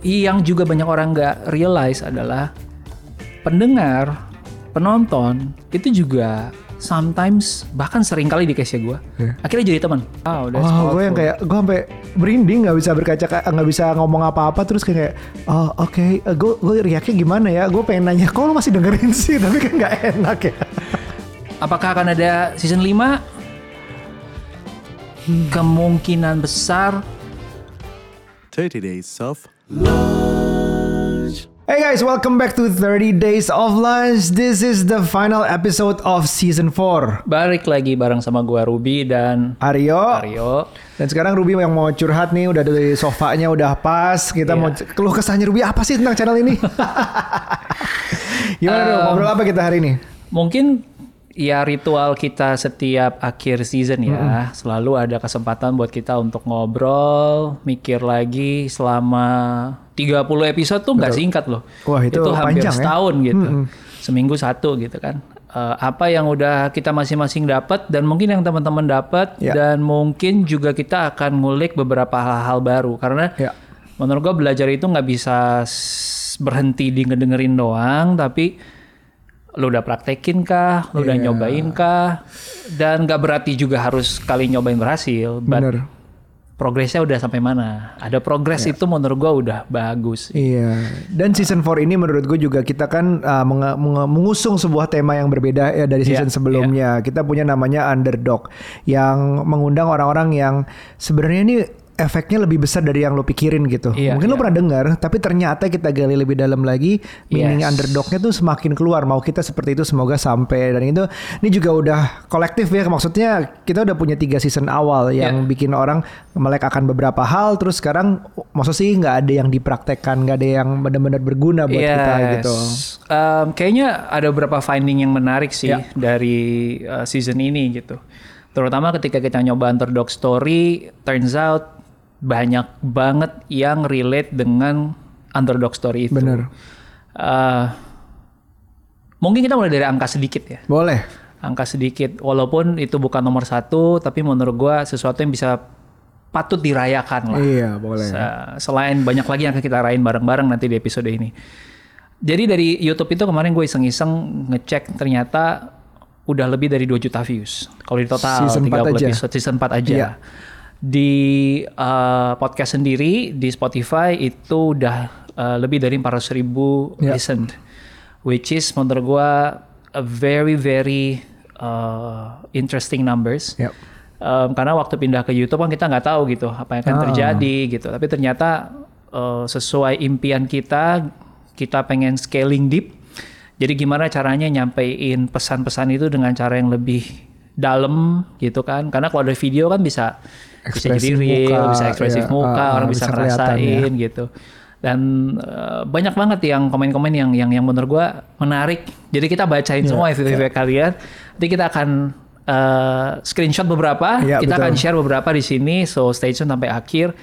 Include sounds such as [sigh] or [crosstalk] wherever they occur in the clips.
yang juga banyak orang nggak realize adalah pendengar, penonton itu juga sometimes bahkan sering kali di case gue Iya. akhirnya jadi teman. Oh, that's Oh, gue yang kayak gue sampai merinding nggak bisa berkaca nggak bisa ngomong apa-apa terus kayak oh oke gue gue reaksinya gimana ya? Gue pengen nanya kok lu masih dengerin [laughs] sih? Tapi kan nggak enak ya. Apakah akan ada season 5? Kemungkinan besar. 30 Days of Hey guys, welcome back to 30 Days of Lunch. This is the final episode of season 4. balik lagi bareng sama gua Ruby dan Aryo. Aryo. Dan sekarang Ruby yang mau curhat nih udah dari sofanya udah pas. Kita Iya. mau c- keluh kesahnya Ruby apa sih tentang channel ini? [laughs] Gimana dong? Ngobrol apa kita hari ini? Mungkin ya ritual kita setiap akhir season ya, selalu ada kesempatan buat kita untuk ngobrol, mikir lagi selama 30 episode tuh nggak singkat loh. Wah, itu hampir panjang ya. setahun gitu. Seminggu satu gitu kan. Eh, apa yang udah kita masing-masing dapat dan mungkin yang teman-teman dapat Ya. dan mungkin juga kita akan ngulik beberapa hal-hal baru karena Ya. menurut gua belajar itu nggak bisa berhenti di ngedengerin doang tapi lu udah praktekin kah, lu udah Iya. nyobain kah, dan nggak berarti juga harus kali nyobain berhasil, Bener. progresnya udah sampai mana? Ada progres itu menurut gua udah bagus. Iya. Dan season 4 ini menurut gue juga kita kan uh, menge- menge- mengusung sebuah tema yang berbeda ya dari season Iya, sebelumnya. Kita punya namanya underdog yang mengundang orang-orang yang sebenarnya ini efeknya lebih besar dari yang lo pikirin gitu. Iya, Mungkin lo iya. pernah dengar, tapi ternyata kita gali lebih dalam lagi, meaning Yes. underdognya tuh semakin keluar. Mau kita seperti itu semoga sampai dan itu ini juga udah kolektif ya. Maksudnya kita udah punya tiga season awal yang Iya. bikin orang melek akan beberapa hal, terus sekarang maksud sih nggak ada yang dipraktekkan, nggak ada yang benar-benar berguna buat kita gitu. Um, kayaknya ada beberapa finding yang menarik sih Ya. dari uh, season ini gitu. Terutama ketika kita nyoba underdog story, turns out banyak banget yang relate dengan underdog story itu. Bener. Uh, mungkin kita mulai dari angka sedikit ya. Boleh. Angka sedikit, walaupun itu bukan nomor satu, tapi menurut gua sesuatu yang bisa patut dirayakan lah. Iya, boleh. Se- Selain banyak lagi yang akan kita rayain bareng-bareng nanti di episode ini. Jadi dari YouTube itu kemarin gue iseng-iseng ngecek ternyata udah lebih dari 2 juta views. Kalau di total Season 4 30 aja. episode season 4 aja. Iya. Di uh, podcast sendiri di Spotify itu udah uh, lebih dari 400 ribu Iya. listened. Which is menurut gue a very very uh, interesting numbers. Yep. Um, karena waktu pindah ke YouTube kan kita nggak tahu gitu apa yang akan Ah. terjadi gitu. Tapi ternyata uh, sesuai impian kita, kita pengen scaling deep. Jadi gimana caranya nyampein pesan-pesan itu dengan cara yang lebih dalam gitu kan? Karena kalau ada video kan bisa bisa jadi Ekspresi real, muka, bisa ekspresif ya, muka, ah, orang bisa bisa ngerasain gitu. Dan uh, banyak banget yang komen-komen yang yang yang menurut gua menarik. Jadi kita bacain Iya, semua feedback kalian. Nanti kita akan uh, screenshot beberapa, Iya, kita betul. akan share beberapa di sini. So stay tune sampai akhir.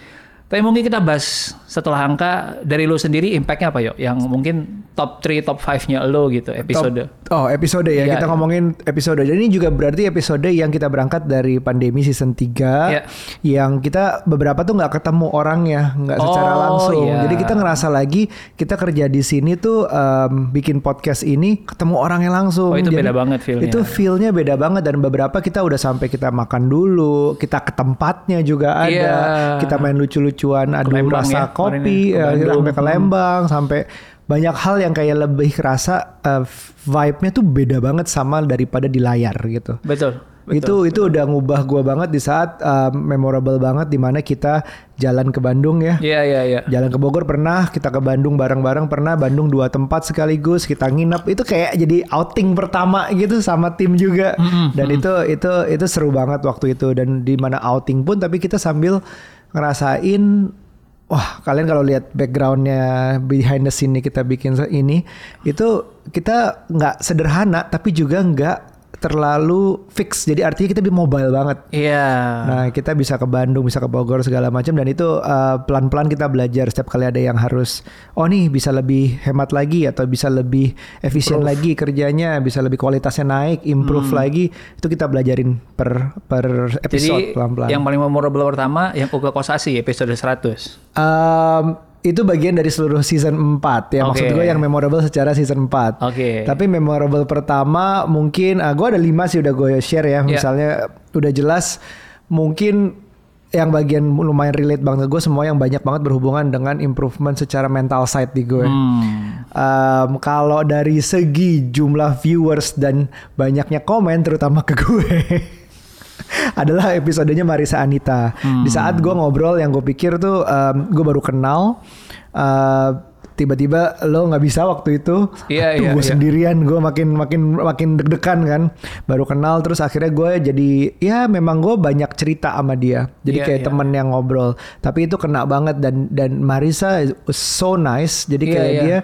Tapi mungkin kita bahas setelah angka dari lo sendiri impactnya apa yuk? Yang mungkin top 3, top 5-nya lo gitu episode. Top- oh, episode ya. Iya, kita ngomongin episode. Jadi ini juga berarti episode yang kita berangkat dari pandemi season 3 Iya. yang kita beberapa tuh nggak ketemu orangnya, nggak secara Oh, langsung. iya. Jadi kita ngerasa lagi kita kerja di sini tuh em, bikin podcast ini ketemu orangnya langsung. Oh, itu Jadi beda banget feel-nya. Itu feel-nya beda banget dan beberapa kita udah sampai kita makan dulu, kita ke tempatnya juga ada. Kita main lucu-lucuan adu Lembang rasa ya, kopi, ya, ke Bandung. sampai ke Lembang, sampai banyak hal yang kayak lebih kerasa uh, vibe-nya tuh beda banget sama daripada di layar gitu. Betul. itu itu udah ngubah gua banget di saat uh, memorable banget di mana kita jalan ke Bandung ya. Iya, iya, iya. Jalan ke Bogor pernah, kita ke Bandung bareng-bareng pernah, Bandung dua tempat sekaligus, kita nginep. Itu kayak jadi outing pertama gitu sama tim juga. Dan itu itu itu seru banget waktu itu dan di mana outing pun tapi kita sambil ngerasain wah kalian kalau lihat backgroundnya behind the scene kita bikin ini itu kita nggak sederhana tapi juga nggak terlalu fix jadi artinya kita mobile banget Iya. Nah, kita bisa ke Bandung, bisa ke Bogor segala macam dan itu uh, pelan-pelan kita belajar setiap kali ada yang harus oh nih bisa lebih hemat lagi atau bisa lebih efisien lagi kerjanya, bisa lebih kualitasnya naik, improve lagi. Itu kita belajarin per per episode pelan-pelan. yang paling memorable pertama yang Uga Kosasi episode 100. Um, itu bagian dari seluruh season 4 ya maksud Oke. gue yang memorable secara season 4. Oke. Tapi memorable pertama mungkin ah, gue ada lima sih udah gue share ya. Misalnya udah jelas mungkin yang bagian lumayan relate banget gue semua yang banyak banget berhubungan dengan improvement secara mental side di gue. Hmm. Um, kalau dari segi jumlah viewers dan banyaknya komen terutama ke gue [laughs] [laughs] adalah episodenya Marisa Anita. Di saat gue ngobrol yang gue pikir tuh gue baru kenal uh, tiba-tiba lo nggak bisa waktu itu Iya, Aduh, iya, gue iya. sendirian gue makin makin makin deg-degan kan baru kenal terus akhirnya gue jadi ya memang gue banyak cerita sama dia jadi Iya, kayak iya. temen yang ngobrol tapi itu kena banget dan dan Marisa was so nice jadi kayak dia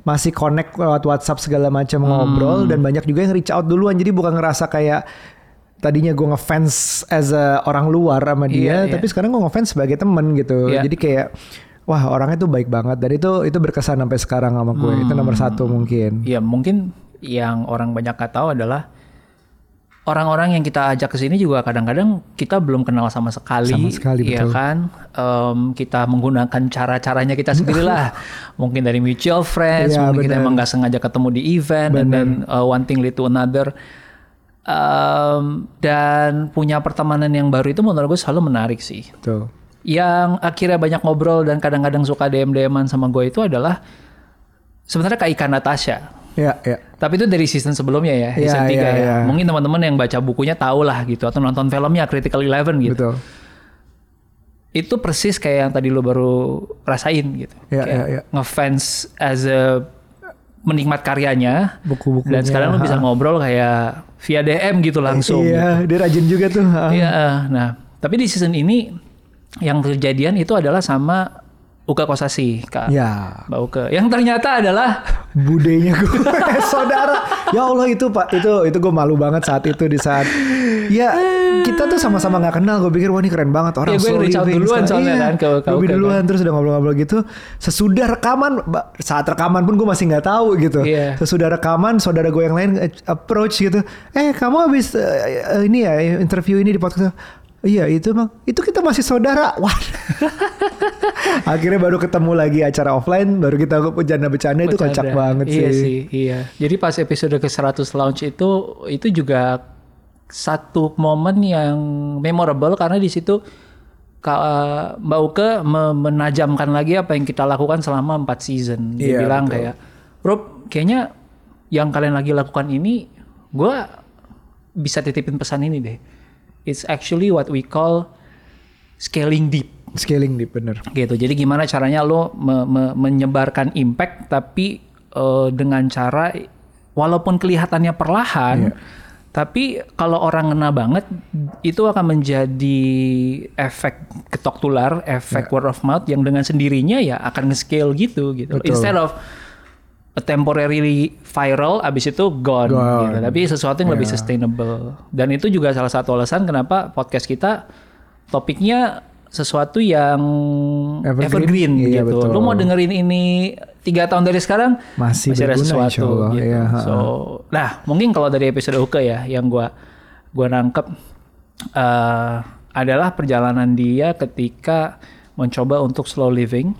masih connect lewat WhatsApp segala macam Hmm. ngobrol dan banyak juga yang reach out duluan jadi bukan ngerasa kayak tadinya gue ngefans as a orang luar sama dia Iya, iya. tapi sekarang gue ngefans sebagai temen gitu Iya. jadi kayak wah orangnya tuh baik banget dan itu itu berkesan sampai sekarang sama gue itu nomor satu mungkin Ya mungkin yang orang banyak gak tahu adalah orang-orang yang kita ajak ke sini juga kadang-kadang kita belum kenal sama sekali, Sama sekali, ya betul. kan? Em, kita menggunakan cara-caranya kita sendiri lah. [laughs] mungkin dari mutual friends, Iya, mungkin kita benar. emang nggak sengaja ketemu di event, and then uh, one thing lead to another. Em, dan punya pertemanan yang baru itu menurut gue selalu menarik sih tuh yang akhirnya banyak ngobrol dan kadang-kadang suka DM-DM-an sama gue itu adalah sebenarnya Kak Ika Natasha. ya ya Tapi itu dari season sebelumnya ya, Iya, season 3 iya, ya. iya. Mungkin teman-teman yang baca bukunya tahu lah gitu atau nonton filmnya Critical Eleven gitu. betul Itu persis kayak yang tadi lo baru rasain gitu. Kayak iya, iya. Ngefans as a menikmat karyanya buku-bukunya dan sekarang lo bisa ngobrol kayak via DM gitu langsung. gitu. iya dia rajin juga tuh ha. Iya, eh, nah, tapi di season ini yang kejadian itu adalah sama Uka Kosasi, Kak. ya Mbak Uke. Yang ternyata adalah budenya gue [laughs] saudara ya Allah itu pak itu itu gue malu banget saat itu di saat ya kita tuh sama-sama nggak kenal gue pikir wah ini keren banget orang Iya, gue so living duluan soalnya Iya, kan ke- ke lebih duluan terus udah ngobrol-ngobrol gitu sesudah rekaman saat rekaman pun gue masih nggak tahu gitu Iya. sesudah rekaman saudara gue yang lain eh, approach gitu eh kamu habis eh, ini ya interview ini di podcast Iya itu emang itu kita masih saudara. [laughs] Wah. Akhirnya baru ketemu lagi acara offline, baru kita bercanda-bercanda itu kocak Bercanda. banget iya sih. sih. Iya. Jadi pas episode ke 100 launch itu itu juga satu momen yang memorable karena di situ Kak Mbak Uke me- menajamkan lagi apa yang kita lakukan selama 4 season. Dia Iya, bilang betul. kayak, "Rob, kayaknya yang kalian lagi lakukan ini gua bisa titipin pesan ini deh. It's actually what we call scaling deep." Scaling deep bener. gitu. Jadi gimana caranya lo me- me- menyebarkan impact tapi eh, dengan cara walaupun kelihatannya perlahan, tapi kalau orang ngena banget itu akan menjadi efek ketok tular, efek word of mouth yang dengan sendirinya ya akan nge-scale gitu gitu. Betul. Instead of a temporarily viral abis itu gone, Gone. gitu. Tapi sesuatu yang lebih sustainable. Dan itu juga salah satu alasan kenapa podcast kita topiknya sesuatu yang Evergreen. evergreen, Iya, gitu. betul. Lu mau dengerin ini tiga tahun dari sekarang Masih ada berguna, sesuatu Allah. gitu. Ha-ha. so, nah mungkin kalau dari episode Uke ya yang gua gua nangkep eh, adalah perjalanan dia ketika mencoba untuk slow living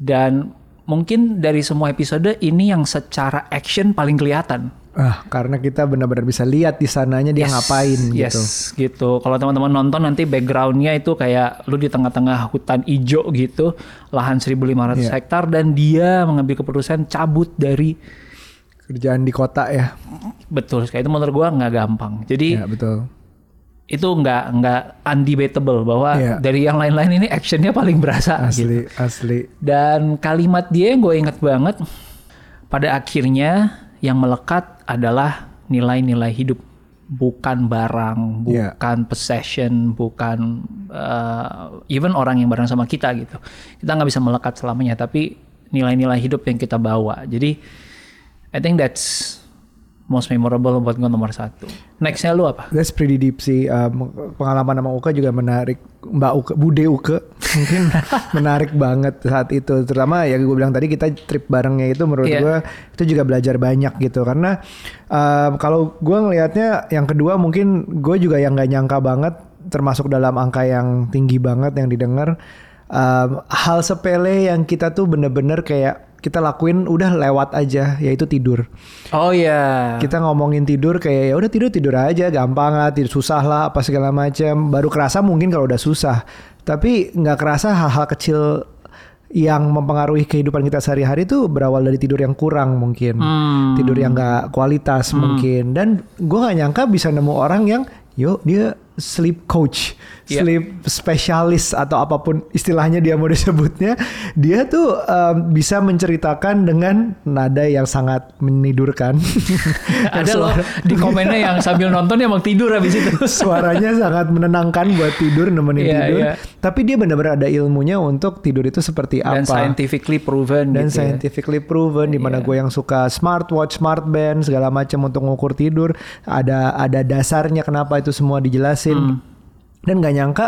dan mungkin dari semua episode ini yang secara action paling kelihatan. Ah, karena kita benar-benar bisa lihat di sananya dia Yes, ngapain gitu. yes, gitu. Kalau teman-teman nonton nanti backgroundnya itu kayak lu di tengah-tengah hutan ijo gitu, lahan 1.500 Iya. hektar dan dia mengambil keputusan cabut dari Kerjaan di kota ya. betul sekali itu menurut gua nggak gampang. Jadi Ya, betul. itu nggak nggak undebatable bahwa Iya. dari yang lain-lain ini actionnya paling berasa. gitu. Asli, asli. Dan kalimat dia yang gue inget banget pada akhirnya yang melekat adalah nilai-nilai hidup, bukan barang, Iya. bukan possession, bukan uh, even orang yang bareng sama kita gitu. Kita nggak bisa melekat selamanya, tapi nilai-nilai hidup yang kita bawa. Jadi I think that's most memorable buat gue nomor satu. Nextnya lu apa? That's pretty deep sih. Um, pengalaman sama Uka juga menarik. Mbak Uka, Bude Uka mungkin [laughs] menarik banget saat itu. Terutama ya gue bilang tadi kita trip barengnya itu menurut Iya. gue itu juga belajar banyak gitu. Karena um, kalau gue ngelihatnya yang kedua mungkin gue juga yang nggak nyangka banget termasuk dalam angka yang tinggi banget yang didengar um, hal sepele yang kita tuh bener-bener kayak kita lakuin udah lewat aja yaitu tidur. Oh iya. Kita ngomongin tidur kayak ya udah tidur tidur aja gampang lah tidur susah lah apa segala macam baru kerasa mungkin kalau udah susah tapi nggak kerasa hal-hal kecil yang mempengaruhi kehidupan kita sehari-hari itu berawal dari tidur yang kurang mungkin Hmm. tidur yang nggak kualitas mungkin dan gue nggak nyangka bisa nemu orang yang yuk dia sleep coach Iya. sleep spesialis atau apa pun istilahnya dia mau disebutnya dia tuh um, bisa menceritakan dengan nada yang sangat menidurkan [laughs] Ada loh di komennya yang sambil nonton emang tidur habis itu. [laughs] suaranya sangat menenangkan buat tidur nemenin Iya, tidur iya. tapi dia benar-benar ada ilmunya untuk tidur itu seperti Dan apa scientifically proven dan gitu ya. scientifically proven di mana Iya. gue yang suka smartwatch, smartband segala macam untuk ngukur tidur ada ada dasarnya kenapa itu semua dijelasin Hmm. Dan nggak nyangka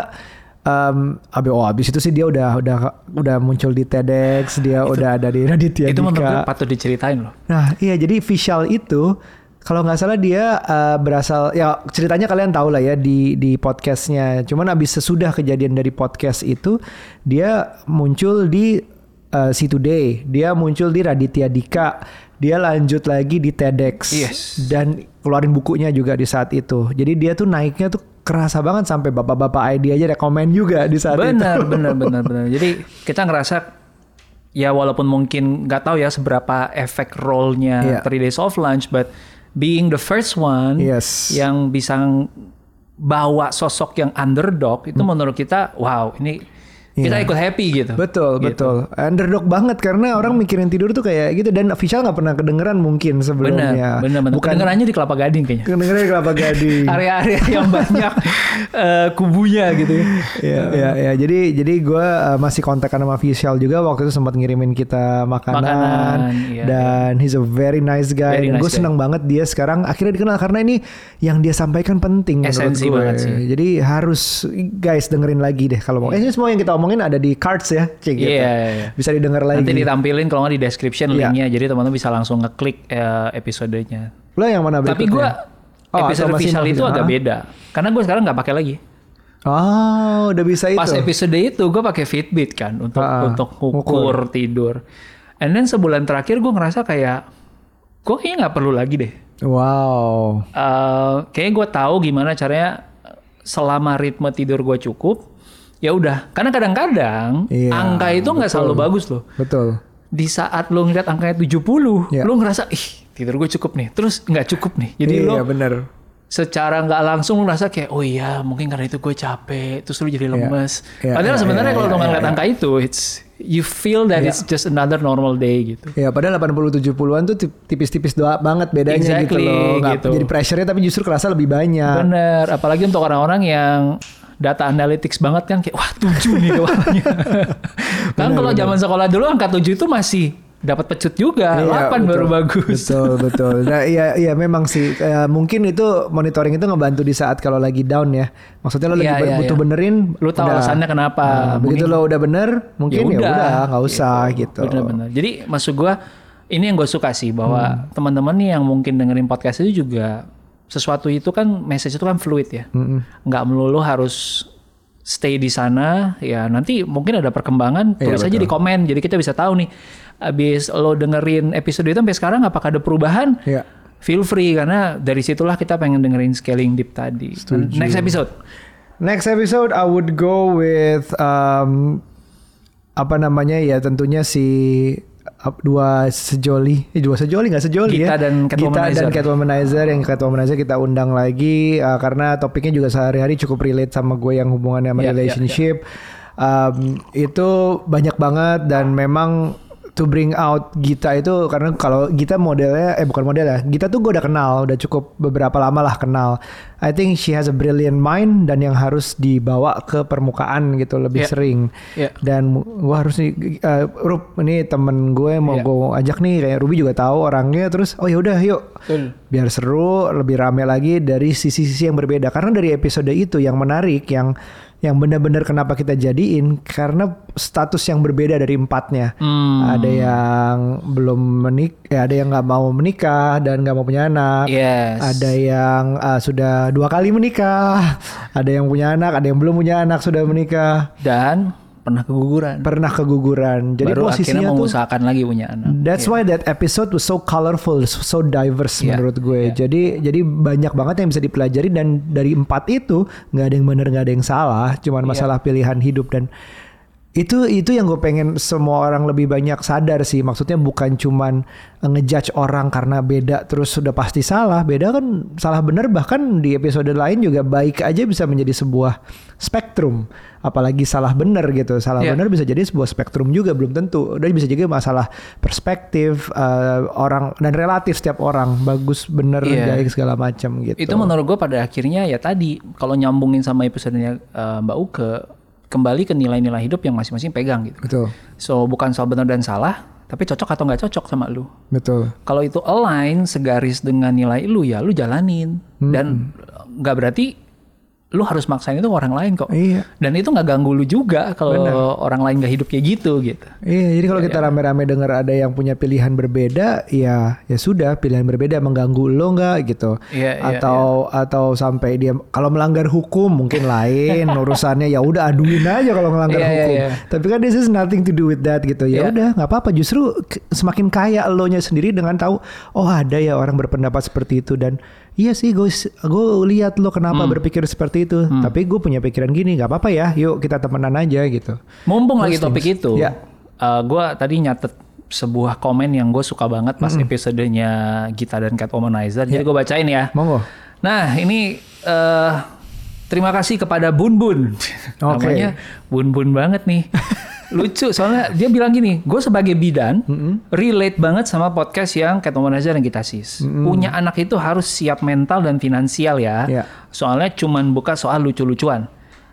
um, abe oh abis itu sih dia udah udah udah muncul di TEDx dia udah ada di Raditya Itu menurut gue patut diceritain loh. Nah, iya jadi Vishal itu kalau nggak salah dia uh, berasal ya ceritanya kalian tahu lah ya di di podcastnya. Cuman abis sesudah kejadian dari podcast itu dia muncul di uh, Si Today, dia muncul di Raditya Dika, dia lanjut lagi di TEDx Yes. dan keluarin bukunya juga di saat itu. Jadi dia tuh naiknya tuh kerasa banget sampai bapak-bapak ID aja rekomen juga di saat itu. Benar, [laughs] benar, benar, benar. Jadi kita ngerasa ya walaupun mungkin nggak tahu ya seberapa efek role-nya Iya. 3 Days of Lunch, but being the first one Yes. yang bisa bawa sosok yang underdog itu menurut kita wow ini kita. Iya. ikut happy gitu. Betul, Gitu. betul. Underdog banget karena orang mikirin tidur tuh kayak gitu dan official nggak pernah kedengeran mungkin sebelumnya. Benar, benar, benar. Bukan Kedengerannya di Kelapa Gading kayaknya. kedengeran di kelapa gading. [laughs] Area-area yang banyak [laughs] eh, kubunya gitu ya. Iya, iya, iya. Jadi jadi gue masih kontak sama official juga waktu itu sempat ngirimin kita makanan, Makanan, iya, dan he's a very nice guy. Very dan nice gue guy. senang banget dia sekarang akhirnya dikenal karena ini yang dia sampaikan penting Esensi menurut gue. banget sih. Jadi harus guys dengerin lagi deh kalau mau. Eh, ini semua yang kita omongin ada di cards ya, cek gitu. Iya, iya, iya. Bisa didengar lagi. Nanti ditampilin kalau nggak di description Iya. linknya, jadi teman-teman bisa langsung ngeklik eh, episodenya. Lo yang mana Tapi berikutnya? gue Oh, episode official itu agak beda, karena gue sekarang nggak pakai lagi. Oh, udah bisa Pas itu. episode itu gue pakai Fitbit kan untuk Ah, untuk ukur tidur. And then sebulan terakhir gue ngerasa kayak gue kayaknya nggak perlu lagi deh. Wow. Eh kayaknya gue tahu gimana caranya selama ritme tidur gue cukup. Ya udah, karena kadang-kadang Iya, angka itu nggak selalu bagus loh. Betul. Di saat lo ngeliat angkanya 70, Iya. lo ngerasa ih tidur gue cukup nih. Terus nggak cukup nih. Jadi lo iya bener. secara nggak langsung lu ngerasa kayak oh iya mungkin karena itu gue capek terus lu jadi lemes Iya, padahal iya, sebenarnya iya, kalau iya, lu nggak iya, ngeliat angka itu it's you feel that Iya. it's just another normal day gitu Ya padahal 80-70an tuh tip- tipis-tipis doa banget bedanya gitu Exactly, loh. Nggak gitu. jadi pressure-nya tapi justru kerasa lebih banyak. bener apalagi untuk orang-orang yang data analytics banget kan kayak wah tujuh nih kepalanya [laughs] kan kalau zaman sekolah dulu angka tujuh itu masih dapat pecut juga Iya, 8 baru betul. bagus Betul, betul. Nah, iya iya memang sih Eh, mungkin itu monitoring itu ngebantu di saat kalau lagi down ya. Maksudnya lo lagi Iya, iya, butuh iya. benerin, Lu tahu udah. alasannya kenapa. Nah, begitu lo udah bener, mungkin ya udah nggak usah gitu. Bener-bener. Jadi maksud gua ini yang gue suka sih bahwa Hmm. teman-teman nih yang mungkin dengerin podcast itu juga sesuatu itu kan message itu kan fluid ya. Hmm. Nggak melulu harus stay di sana ya nanti mungkin ada perkembangan Iya, tulis aja betul. di komen jadi kita bisa tahu nih abis lo dengerin episode itu sampai sekarang apakah ada perubahan Iya. feel free karena dari situlah kita pengen dengerin scaling deep tadi next episode Next episode I would go with um, apa namanya ya tentunya si dua sejoli, eh, dua sejoli nggak sejoli Gita ya? dan Catwomanizer. Gita dan Catwomanizer yang Catwomanizer kita undang lagi uh, karena topiknya juga sehari-hari cukup relate sama gue yang hubungannya sama Iya, iya, relationship. Um, itu banyak banget dan memang to bring out Gita itu karena kalau Gita modelnya eh bukan model ya Gita tuh gue udah kenal udah cukup beberapa lama lah kenal I think she has a brilliant mind dan yang harus dibawa ke permukaan gitu lebih Yeah. sering Yeah. dan gue harus nih uh, Rup ini temen gue mau Yeah. gue ajak nih kayak Ruby juga tahu orangnya terus oh ya udah yuk Betul. biar seru lebih rame lagi dari sisi-sisi yang berbeda karena dari episode itu yang menarik yang yang benar-benar kenapa kita jadiin karena status yang berbeda dari empatnya. Hmm. ada yang belum menik ya ada yang nggak mau menikah dan nggak mau punya anak. Yes. Ada yang uh, sudah dua kali menikah. Ada yang punya anak ada yang belum punya anak sudah menikah. Dan pernah keguguran. pernah keguguran. Jadi Baru akhirnya posisinya tuh mengusahakan lagi punya anak. That's why that episode was so colorful, so diverse Iya, menurut gue. Jadi jadi banyak banget yang bisa dipelajari dan dari empat itu nggak ada yang benar nggak ada yang salah, cuman Iya. masalah pilihan hidup dan itu itu yang gue pengen semua orang lebih banyak sadar sih. Maksudnya bukan cuman ngejudge orang karena beda terus sudah pasti salah. Beda kan salah benar bahkan di episode lain juga baik aja bisa menjadi sebuah spektrum. Apalagi salah benar gitu. Salah Iya. benar bisa jadi sebuah spektrum juga belum tentu. Dan bisa juga masalah perspektif eh, orang dan relatif setiap orang bagus benar Iya. baik segala macam gitu. Itu menurut gue pada akhirnya ya tadi kalau nyambungin sama episodenya eh, Mbak Uke kembali ke nilai-nilai hidup yang masing-masing pegang gitu. betul So bukan soal benar dan salah, tapi cocok atau nggak cocok sama lu. betul. Kalau itu align segaris dengan nilai lu ya lu jalanin dan nggak berarti lu harus maksain itu orang lain kok. Iya. Dan itu nggak ganggu lu juga kalau orang lain nggak hidup kayak gitu gitu. Iya, jadi kalau kita rame-rame dengar ada yang punya pilihan berbeda, ya ya sudah pilihan berbeda mengganggu lo nggak gitu. Iya, iya, atau atau sampai dia kalau melanggar hukum mungkin lain [laughs] urusannya ya udah aduin aja kalau melanggar Iya, iya, hukum. iya. Tapi kan this is nothing to do with that gitu. Ya Iya. udah nggak apa-apa. Justru semakin kaya lo nya sendiri dengan tahu oh ada ya orang berpendapat seperti itu dan Iya sih, gue gue lihat lo kenapa Hmm. berpikir seperti itu. Tapi gue punya pikiran gini, nggak apa-apa ya. Yuk kita temenan aja gitu. Mumpung lagi topik things. itu, Ya. gue tadi nyatet sebuah komen yang gue suka banget pas episodenya Gita dan Cat Womanizer. Jadi gue bacain ya. Monggo. Nah ini eh terima kasih kepada Bun Bun. [laughs] Oke. Namanya Bun Bun banget nih. [laughs] Lucu soalnya dia bilang gini, gue sebagai bidan relate banget sama podcast yang Cat Womanizer dan Gita Sis. Punya anak itu harus siap mental dan finansial ya. Iya. Soalnya cuman buka soal lucu-lucuan.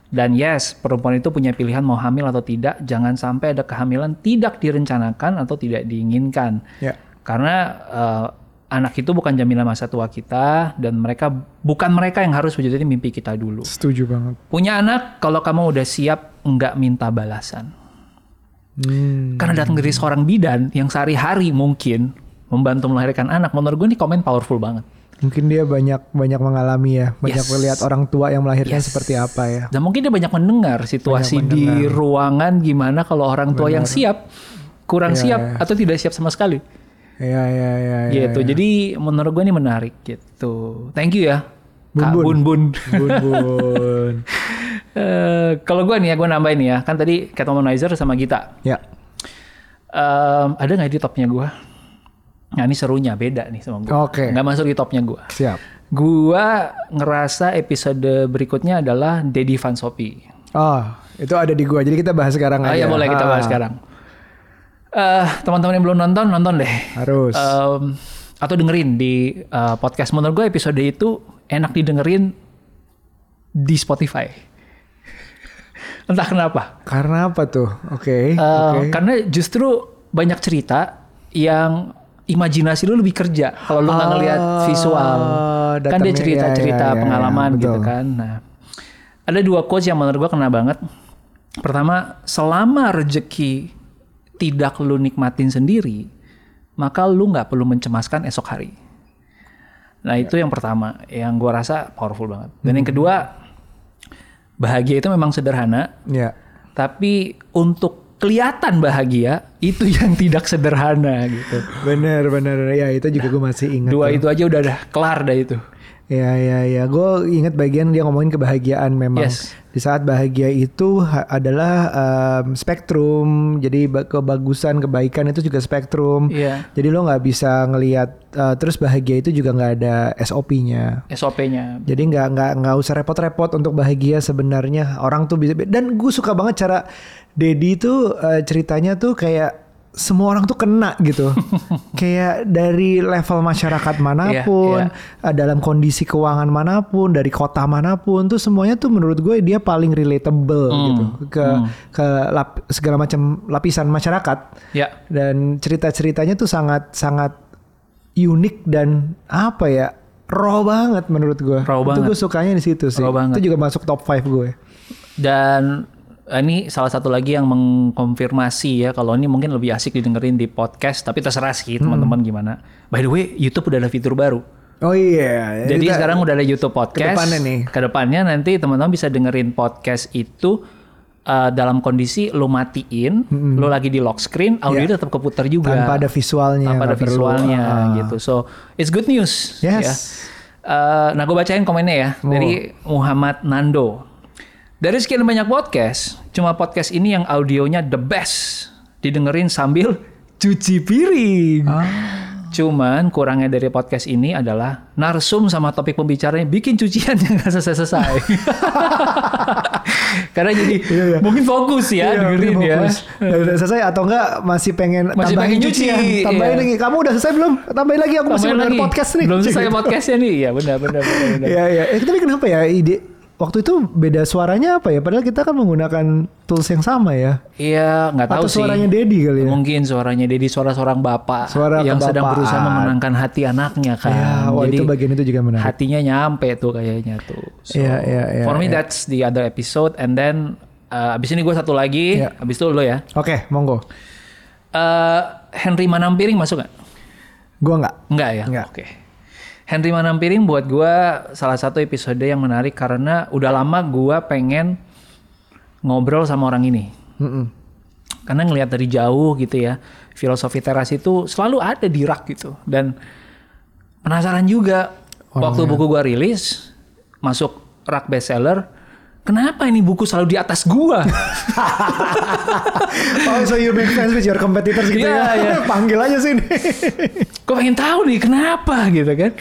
Dan yes, perempuan itu punya pilihan mau hamil atau tidak. Jangan sampai ada kehamilan tidak direncanakan atau tidak diinginkan. Ya. Karena eh, anak itu bukan jaminan masa tua kita dan mereka bukan mereka yang harus wujudin mimpi kita dulu. Setuju banget. Punya anak kalau kamu udah siap nggak minta balasan. Hmm. Karena datang dari seorang bidan yang sehari-hari mungkin membantu melahirkan anak. Menurut gue ini komen powerful banget. Mungkin dia banyak banyak mengalami ya, banyak Yes. melihat orang tua yang melahirkan Yes. seperti apa ya. Dan mungkin dia banyak mendengar situasi Banyak di mendengar. ruangan gimana kalau orang tua yang siap, kurang Iya, siap iya. atau tidak siap sama sekali. Iya iya iya. iya, gitu. iya. Jadi menurut gue ini menarik gitu. Thank you ya. Kak Bun-bun. Bun Bun. Bun bun. [laughs] Eh, kalau gue nih ya, gue nambahin ya. Kan tadi Cat Womanizer sama Gita. ya. Em, ada nggak di topnya gue? Nah ini serunya beda nih sama gue. Oke. Nggak masuk di topnya gue. Siap. Gua ngerasa episode berikutnya adalah Daddy Van Sophie. Oh, itu ada di gua. Jadi kita bahas sekarang Ah aja. ya boleh kita Ah, bahas sekarang. Eh teman-teman yang belum nonton nonton deh. Harus. Em, atau dengerin di eh, podcast. Menurut gue episode itu enak didengerin di Spotify. [laughs] Entah kenapa. Karena apa tuh? Oke. Eh, Oke. Karena justru banyak cerita yang imajinasi lu lebih kerja kalau lu nggak ngelihat Oh, visual. Kan dia datangnya, cerita-cerita ya, ya, ya, pengalaman betul. gitu kan. Nah, ada dua quotes yang menurut gua kena banget. Pertama, selama rezeki tidak lu nikmatin sendiri, maka lu nggak perlu mencemaskan esok hari. Nah itu yang pertama, yang gua rasa powerful banget. Dan Hmm. yang kedua, bahagia itu memang sederhana, Ya. tapi untuk kelihatan bahagia itu [laughs] yang tidak sederhana gitu. Bener bener ya itu juga gue masih ingat. Dua tuh. itu aja udah dah kelar dah itu. Ya ya ya, gue ingat bagian dia ngomongin kebahagiaan memang. Yes. Di saat bahagia itu adalah em, spektrum, jadi ba- kebagusan kebaikan itu juga spektrum. Iya. Jadi lo nggak bisa ngelihat eh, terus bahagia itu juga nggak ada SOP-nya. SOP-nya. Jadi nggak nggak nggak usah repot-repot untuk bahagia sebenarnya orang tuh bisa dan gue suka banget cara Dedi tuh eh, ceritanya tuh kayak semua orang tuh kena gitu [laughs] kayak dari level masyarakat mana pun Iya, eh, dalam kondisi keuangan mana pun dari kota mana pun tuh semuanya tuh menurut gue dia paling relatable Hmm, gitu ke ke lap- segala macam lapisan masyarakat Ya. dan cerita-ceritanya tuh sangat sangat unik dan apa ya raw banget menurut gue. Raw itu banget. gue sukanya di situ sih. Raw banget. Itu juga masuk top 5 gue. Dan ini salah satu lagi yang mengkonfirmasi ya kalau ini mungkin lebih asik didengerin di podcast tapi terserah sih teman-teman gimana. By the way, YouTube udah ada fitur baru. Oh iya. Jadi Kita- sekarang udah ada YouTube podcast. ke depannya nih. Ke depannya nanti teman-teman bisa dengerin podcast itu uh, dalam kondisi lo matiin, lo lagi di lock screen, audio tetap keputar juga. Tanpa ada visualnya. Tanpa ada nggak perlu. visualnya Ah. gitu. So it's good news. Yes. ya. Uh, nah gue bacain komennya ya dari Muhammad Nando. Dari sekian banyak podcast, cuma podcast ini yang audionya the best. Didengerin sambil [laughs] cuci piring. Ah. Cuman kurangnya dari podcast ini adalah narsum sama topik pembicaranya bikin cucian [laughs] yang gak selesai-selesai. [laughs] Karena jadi mungkin fokus ya Iya, dengerin ya. fokus. Dan udah selesai atau enggak masih pengen Masih tambahin pengen cucian. Tambahin iya. lagi. Kamu udah selesai belum? Tambahin lagi aku masih Tambahin dengerin lagi. podcast nih. Belum selesai Gitu. podcastnya nih. Iya benar. benar. Iya iya. Eh, tapi kenapa ya ide waktu itu beda suaranya apa ya? Padahal kita kan menggunakan tools yang sama ya. Iya, nggak tahu Atau sih. suaranya Dedi kali ya. Mungkin suaranya Dedi suara seorang bapak Suara yang sedang kebapaan. berusaha memenangkan hati anaknya kan. Ya, wah Jadi itu bagian itu juga menarik. hatinya nyampe tuh kayaknya tuh. So, Iya, iya, iya, For me iya. that's the other episode and then uh, abis ini gue satu lagi, Iya. abis itu lo ya. Oke, monggo. Uh, Henry Manampiring masuk nggak? Gua nggak. Enggak ya? Nggak. Oke. Henry Manampiring buat gua salah satu episode yang menarik karena udah lama gua pengen ngobrol sama orang ini. Mm-mm. Karena ngelihat dari jauh gitu ya, filosofi teras itu selalu ada di rak gitu. Dan penasaran juga, waktu buku gua rilis, masuk rak bestseller, kenapa ini buku selalu di atas gua? [laughs] Oh, so you make friends with your competitors gitu Iya, ya? iya. [laughs] Panggil aja sini. [laughs] Gue pengen tahu nih kenapa gitu kan.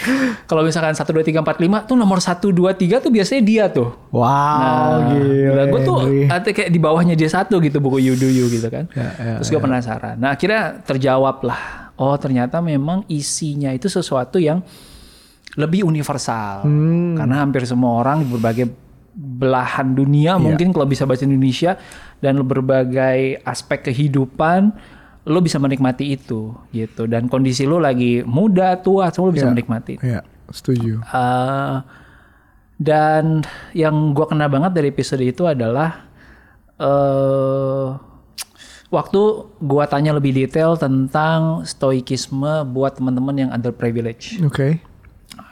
Kalau misalkan 1, 2, 3, 4, 5 tuh nomor 1, 2, 3 tuh biasanya dia tuh. wow, gila. gue tuh kayak di bawahnya dia satu gitu buku You Do You gitu kan. Ya, ya, Terus gue penasaran. Nah akhirnya terjawab lah. Oh ternyata memang isinya itu sesuatu yang lebih universal. Hmm. Karena hampir semua orang di berbagai belahan dunia Iya. mungkin kalau bisa bahasa Indonesia dan berbagai aspek kehidupan lo bisa menikmati itu gitu dan kondisi lo lagi muda tua semua lo bisa Iya. menikmati. Iya, setuju. Eh, dan yang gua kena banget dari episode itu adalah eh waktu gua tanya lebih detail tentang stoikisme buat teman-teman yang underprivileged. Oke.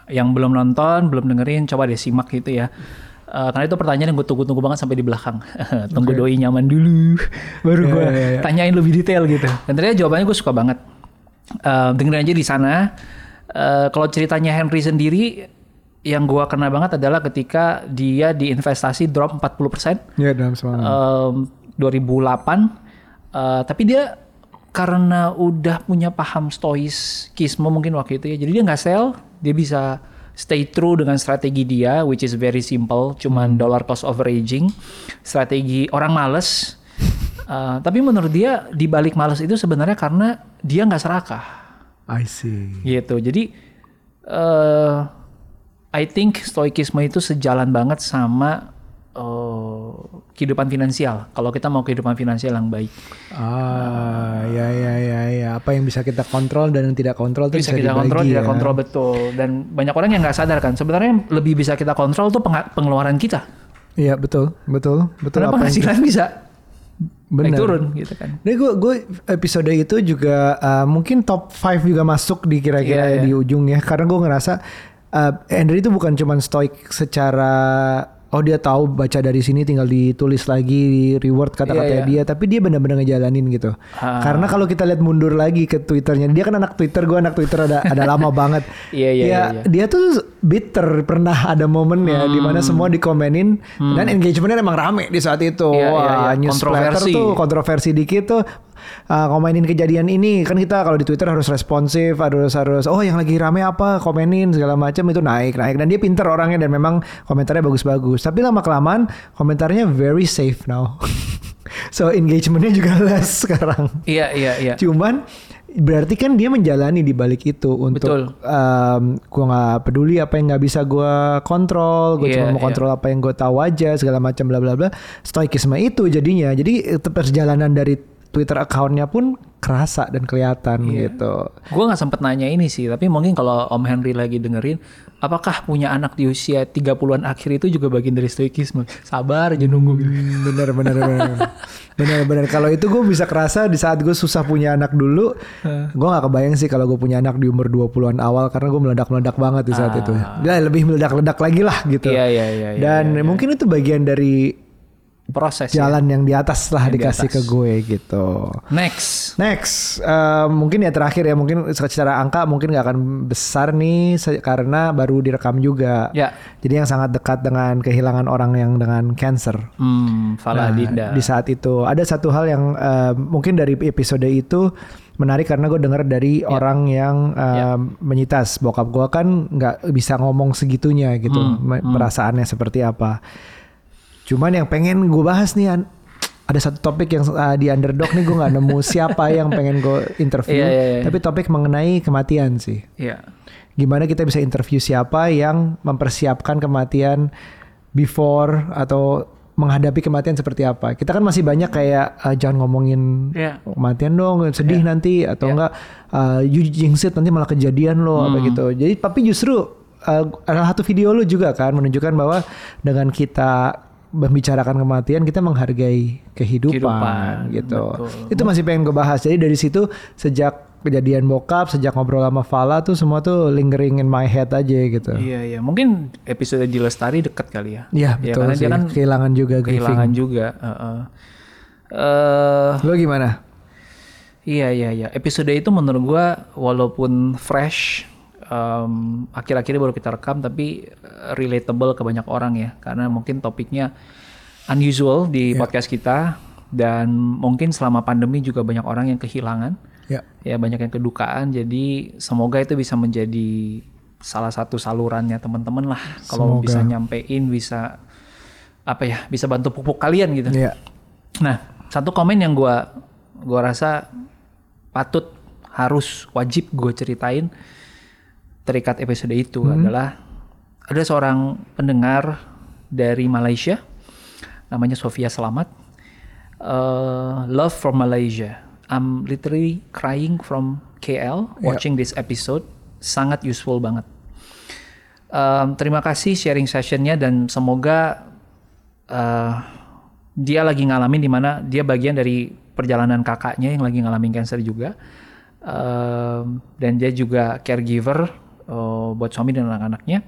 Yang belum nonton, belum dengerin, coba deh simak gitu ya. Eh, karena itu pertanyaan yang gue tunggu-tunggu banget sampai di belakang. [laughs] Tunggu doi nyaman dulu, [laughs] baru Iya, gue iya, iya. tanyain lebih detail gitu. Dan ternyata jawabannya gue suka banget. Eh, dengerin aja di sana. Eh, kalau ceritanya Henry sendiri, yang gue kena banget adalah ketika dia di investasi drop 40% Ya dalam semalam. em, 2008 Eh, tapi dia karena udah punya paham stoikisme mungkin waktu itu ya jadi dia nggak sell dia bisa stay true dengan strategi dia which is very simple cuman dollar cost averaging strategi orang males. [laughs] Eh, tapi menurut dia di balik males itu sebenarnya karena dia nggak serakah. I see. gitu. Jadi eh I think stoikisme itu sejalan banget sama eh, kehidupan finansial kalau kita mau kehidupan finansial yang baik Ah, ya ya ya ya. Apa yang bisa kita kontrol dan yang tidak kontrol itu bisa bisa, kita dibagi kontrol ya. tidak kontrol betul dan banyak orang yang nggak sadar kan sebenarnya yang lebih bisa kita kontrol tuh pengeluaran kita Iya betul betul betul. karena apa yang- penghasilan bisa naik Benar. turun gitu kan Nah, gue gue episode itu juga uh, mungkin top 5 juga masuk di kira-kira Iya, iya. di ujung ya karena gue ngerasa uh, Henry itu bukan cuman stoik secara oh dia tahu baca dari sini tinggal ditulis lagi di reward kata-kata Iya, iya. dia tapi dia benar-benar ngejalanin gitu. Ah. Karena kalau kita lihat mundur lagi ke Twitternya dia kan anak Twitter gue anak Twitter ada ada lama [laughs] banget. Iya, iya, Ya, iya, iya. Dia tuh bitter pernah ada momennya di mana semua dikomenin dan engagementnya emang rame di saat itu. Hmm. Iya, Wah, iya. news splatter Kontroversi. tuh kontroversi dikit tuh uh, komenin kejadian ini. Kan kita kalau di Twitter harus responsif harus harus oh yang lagi rame apa komenin segala macam itu naik naik. Dan dia pinter orangnya dan memang komentarnya bagus-bagus. Tapi lama kelamaan komentarnya very safe now. [laughs] So engagementnya juga [laughs] less sekarang. Iya iya iya. Cuman berarti kan dia menjalani di balik itu untuk Betul. um, gue nggak peduli apa yang nggak bisa gue kontrol gue Iya, cuma mau iya. kontrol apa yang gue tahu aja segala macam bla bla bla. Stoikisme itu jadinya. Jadi perjalanan dari Twitter accountnya pun kerasa dan kelihatan Iya. gitu. Gue nggak sempet nanya ini sih tapi mungkin kalau Om Henry lagi dengerin apakah punya anak di usia 30-an akhir itu juga bagian dari stoikisme? Sabar aja nunggu gitu. Hmm, bener bener bener [laughs] bener bener kalau itu gue bisa kerasa di saat gue susah punya anak dulu gue nggak kebayang sih kalau gue punya anak di umur 20-an awal karena gue meledak meledak banget di saat itu. Ya lebih meledak meledak lagi lah gitu. Iya, iya, iya, iya, dan mungkin itu bagian dari proses. ya. jalan yang di atas lah Yang di dikasih atas. ke gue gitu. Next. Next, eh, mungkin ya terakhir ya mungkin secara angka mungkin nggak akan besar nih karena baru direkam juga. Ya. Jadi yang sangat dekat dengan kehilangan orang yang dengan cancer. Hmm, Nah, Dinda. Di saat itu ada satu hal yang eh, mungkin dari episode itu menarik karena gue dengar dari orang yang eh, Ya. menyitas bokap gue kan nggak bisa ngomong segitunya gitu Hmm, me- perasaannya seperti apa. Cuman yang pengen gue bahas nih An, ada satu topik yang uh, di underdog nih gue nggak nemu siapa yang pengen gue interview. Iya, iya, iya. Tapi topik mengenai kematian sih. Iya. Gimana kita bisa interview siapa yang mempersiapkan kematian before atau menghadapi kematian seperti apa. Kita kan masih banyak kayak uh, jangan ngomongin Iya. kematian dong, sedih nanti atau Iya. enggak uh, you jinx it nanti malah kejadian loh apa Hmm. gitu. Jadi tapi justru uh, ada satu video lu juga kan menunjukkan bahwa dengan kita membicarakan kematian kita menghargai kehidupan, Kehidupan, gitu. betul. Itu masih pengen gue bahas. Jadi dari situ sejak kejadian bokap, sejak ngobrol sama Fala tuh semua tuh lingering in my head aja gitu. Iya, iya. Mungkin episode di Lestari dekat kali ya. Iya Ya, betul karena sih. dia kan kehilangan juga kehilangan grieving. juga. Heeh. Eh, Lo gimana? iya, iya, iya. Episode itu menurut gua walaupun fresh, em, akhir-akhirnya baru kita rekam, tapi eh, relatable ke banyak orang ya. Karena mungkin topiknya unusual di podcast kita. Dan mungkin selama pandemi juga banyak orang yang kehilangan. Ya. ya banyak yang kedukaan jadi semoga itu bisa menjadi salah satu salurannya teman-teman lah kalau Semoga. bisa nyampein bisa apa ya bisa bantu pupuk kalian gitu Iya. nah satu komen yang gua gua rasa patut harus wajib gue ceritain terikat episode itu adalah ada seorang pendengar dari Malaysia namanya Sofia Selamat. Uh, love from Malaysia. I'm literally crying from KL watching this episode. Sangat useful banget. Um, terima kasih sharing sessionnya dan semoga uh, dia lagi ngalamin di mana dia bagian dari perjalanan kakaknya yang lagi ngalamin cancer juga. Um, dan dia juga caregiver uh, buat suami dan anak-anaknya.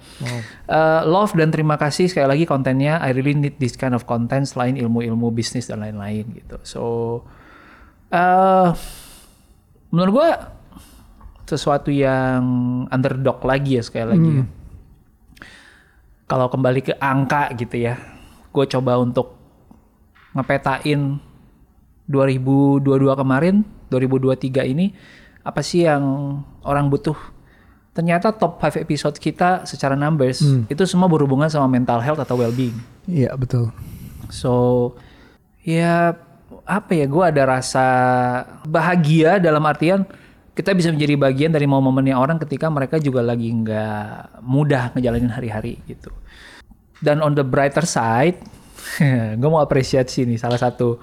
Uh, love dan terima kasih sekali lagi kontennya. I really need this kind of content selain ilmu-ilmu bisnis dan lain-lain gitu. So uh, menurut gua sesuatu yang underdog lagi ya sekali lagi. ya. Kalau kembali ke angka gitu ya, gue coba untuk ngepetain 2022 kemarin, 2023 ini apa sih yang orang butuh? Ternyata top 5 episode kita secara numbers itu semua berhubungan sama mental health atau well-being. Iya betul. So ya apa ya gue ada rasa bahagia dalam artian kita bisa menjadi bagian dari momen-momennya orang ketika mereka juga lagi nggak mudah ngejalanin hari-hari gitu. Dan on the brighter side, [laughs] gue mau apresiasi nih salah satu.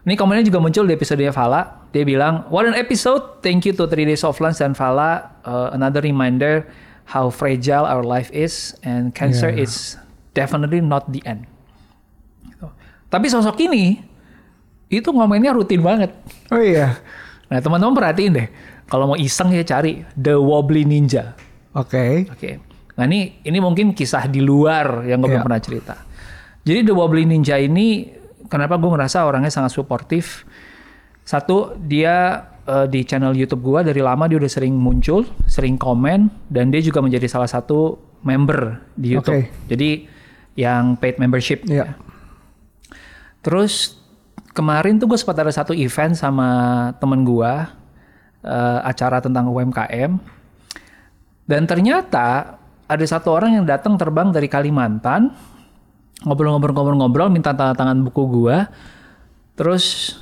Ini komennya juga muncul di episode Fala. Dia bilang, what an episode. Thank you to 3 Days of Lunch dan Fala. Uh, another reminder how fragile our life is and cancer Yeah. is definitely not the end. Gitu. Tapi sosok ini itu ngomennya rutin banget. Oh iya. Nah teman-teman perhatiin deh, kalau mau iseng ya cari The Wobbly Ninja. Oke. Oke. Nah ini ini mungkin kisah di luar yang gue belum Iya. pernah cerita. Jadi The Wobbly Ninja ini kenapa gue ngerasa orangnya sangat suportif. Satu dia eh, di channel YouTube gue dari lama dia udah sering muncul, sering komen dan dia juga menjadi salah satu member di YouTube. Oke. Jadi yang paid membership. Iya. Terus kemarin tuh gue sempat ada satu event sama temen gue eh, acara tentang UMKM dan ternyata ada satu orang yang datang terbang dari Kalimantan ngobrol-ngobrol-ngobrol-ngobrol minta tanda tangan buku gue terus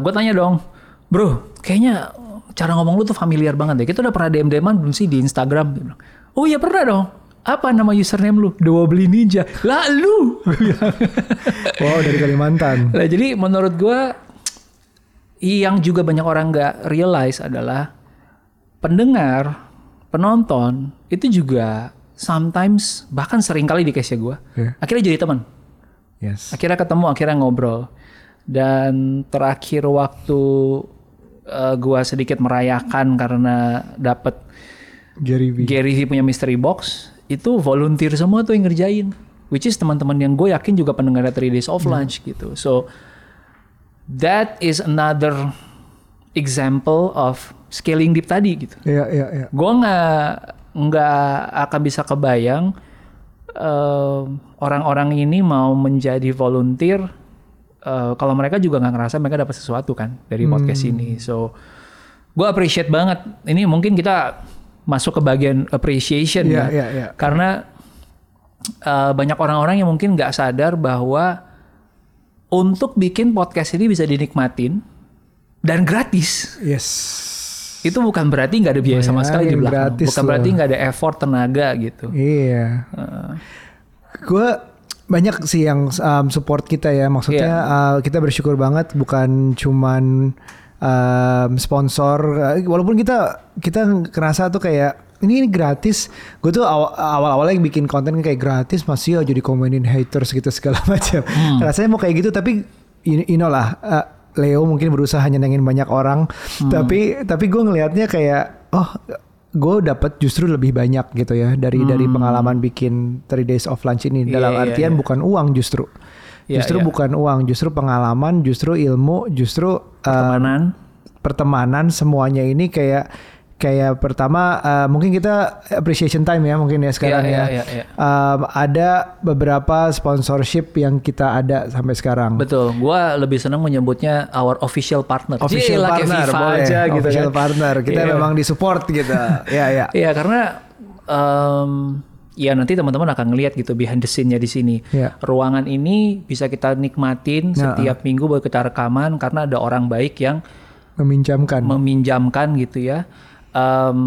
gue tanya dong bro kayaknya cara ngomong lu tuh familiar banget deh. Kita udah pernah DM DMan belum sih di Instagram? Dia bilang, oh iya pernah dong. Apa nama username lu? The Wobbly Ninja. Lah lu! [laughs] Gua. Wow dari Kalimantan. Nah, jadi menurut gua yang juga banyak orang nggak realize adalah pendengar, penonton itu juga sometimes bahkan sering kali di case gua Iya. akhirnya jadi teman. Yes. Akhirnya ketemu, akhirnya ngobrol. Dan terakhir waktu eh, gua sedikit merayakan karena dapet Gary V. Gary V punya mystery box, itu volunteer semua tuh yang ngerjain. which is teman-teman yang gue yakin juga pendengar 3 Days of Lunch gitu. So that is another example of scaling deep tadi gitu. Iya, iya, iya. Gue nggak nggak akan bisa kebayang eh, orang-orang ini mau menjadi volunteer eh, kalau mereka juga nggak ngerasa mereka dapat sesuatu kan dari podcast ini. So gue appreciate banget. Ini mungkin kita masuk ke bagian appreciation Iya, ya, iya, iya. karena eh, banyak orang-orang yang mungkin nggak sadar bahwa untuk bikin podcast ini bisa dinikmatin dan gratis Yes. Itu bukan berarti nggak ada biaya sama sekali di Bayangin, belakang. gratis Bukan loh. berarti nggak ada effort tenaga gitu. Iya. Gue banyak sih yang um, support kita ya. Maksudnya Iya. uh, kita bersyukur banget bukan cuman um, sponsor. Uh, walaupun kita kita kerasa tuh kayak ini, ini gratis. Gue tuh aw- awal-awalnya bikin konten kayak gratis masih aja dikomenin haters gitu segala [laughs] macam. Hmm. Rasanya mau kayak gitu tapi you, you know lah. uh, Leo mungkin berusaha nyenengin banyak orang, Hmm. tapi tapi gue ngelihatnya kayak oh gue dapat justru lebih banyak gitu ya dari dari pengalaman bikin 3 days of lunch ini Hmm. Iya, dalam iya, artian iya. bukan uang justru Iya, justru iya. bukan uang justru pengalaman justru ilmu justru Pertemanan. pertemanan semuanya ini kayak kayak pertama uh, mungkin kita appreciation time ya mungkin ya sekarang Iya, ya iya, iya. Um, ada beberapa sponsorship yang kita ada sampai sekarang Betul. Gua lebih senang menyebutnya our official partner. official kayak partner boleh aja gitu official kan. partner kita Iya. memang disupport gitu [laughs] ya ya Iya, karena em, ya nanti teman-teman akan ngelihat gitu behind the scene-nya di sini. Iya. Ruangan ini bisa kita nikmatin Nah, setiap minggu buat kita rekaman karena ada orang baik yang meminjamkan meminjamkan gitu ya. Em,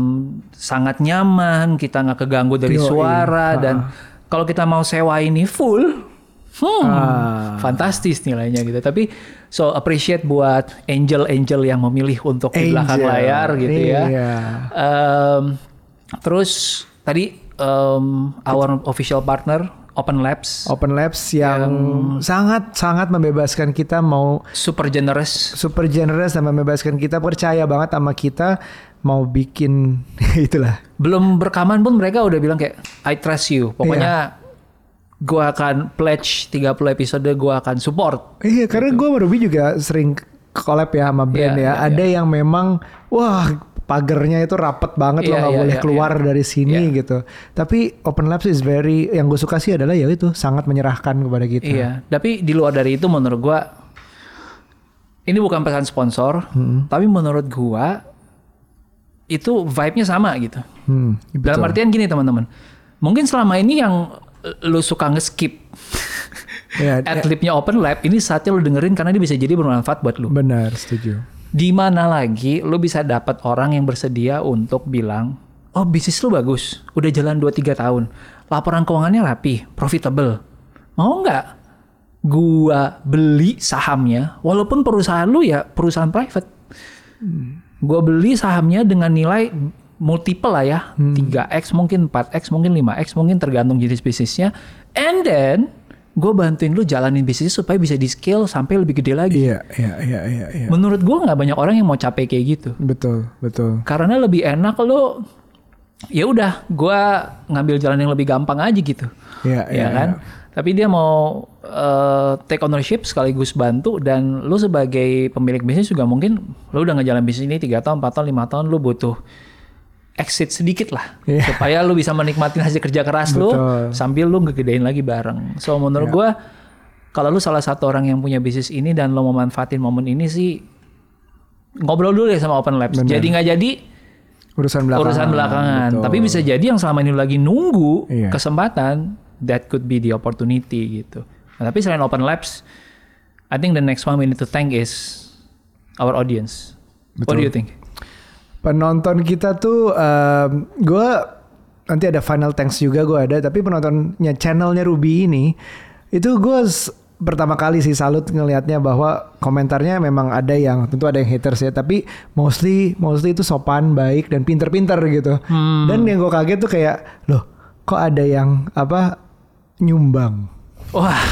sangat nyaman, kita nggak keganggu dari Yoi. suara dan kalau kita mau sewa ini full, hmm, Ah. fantastis nilainya gitu. Tapi so appreciate buat angel-angel yang memilih untuk di belakang Angel. layar gitu ya. Iya. Em, terus tadi em, our official partner Open Labs Open Labs yang sangat sangat membebaskan kita mau super generous. super generous dan membebaskan kita percaya banget sama kita mau bikin [laughs] itulah Belum berkaman pun mereka udah bilang kayak I trust you. Pokoknya gua akan pledge 30 episode gua akan support. iya karena gue sama Ruby juga sering collab ya sama brand Iya, ya iya, ada yang memang wah pagernya itu rapet banget lo Iya, nggak iya, boleh iya, keluar dari sini Iya. gitu tapi Open Labs is very yang gue suka sih adalah ya itu sangat menyerahkan kepada kita Iya, tapi di luar dari itu menurut gua ini bukan pesan sponsor, Hmm. tapi menurut gua itu vibe-nya sama gitu. hmm, Dalam artian gini teman-teman, mungkin selama ini yang lu suka nge-skip ya, [laughs] adlibnya open lab, ini saatnya lu dengerin karena dia bisa jadi bermanfaat buat lu. benar setuju Di mana lagi lu bisa dapat orang yang bersedia untuk bilang, oh bisnis lu bagus, udah jalan 2-3 tahun, laporan keuangannya rapi, profitable. Mau nggak gua beli sahamnya, walaupun perusahaan lu ya perusahaan private. Gua beli sahamnya dengan nilai multiple lah ya, 3x mungkin 4x mungkin 5x mungkin tergantung jenis bisnisnya. And then gue bantuin lu jalanin bisnis supaya bisa di scale sampai lebih gede lagi. iya iya iya iya iya Menurut gua nggak banyak orang yang mau capek kayak gitu. betul betul Karena lebih enak lo ya udah gua ngambil jalan yang lebih gampang aja gitu. iya ya iya kan? Tapi dia mau eh, take ownership sekaligus bantu dan lu sebagai pemilik bisnis juga mungkin lu udah ngejalan bisnis ini 3 tahun, 4 tahun, 5 tahun lu butuh exit sedikit lah Iya. supaya lu bisa menikmati hasil kerja keras lu sambil lu ngegedein lagi bareng. So menurut Iya. gua kalau lu salah satu orang yang punya bisnis ini dan lo mau manfaatin momen ini sih ngobrol dulu deh sama Open Labs. Bener. Jadi nggak jadi urusan belakangan urusan belakangan. betul. Tapi bisa jadi yang selama ini lu lagi nunggu Iya. kesempatan, that could be the opportunity gitu. Nah, tapi selain Open Labs, I think the next one we need to thank is our audience. What do you think? penonton kita tuh gue nanti ada final thanks juga gue ada tapi penontonnya channelnya Ruby ini itu gue pertama kali sih salut ngelihatnya bahwa komentarnya memang ada yang tentu ada yang haters ya tapi mostly mostly itu sopan baik dan pinter-pinter gitu Hmm. dan yang gue kaget tuh kayak loh kok ada yang apa nyumbang Wah, [laughs]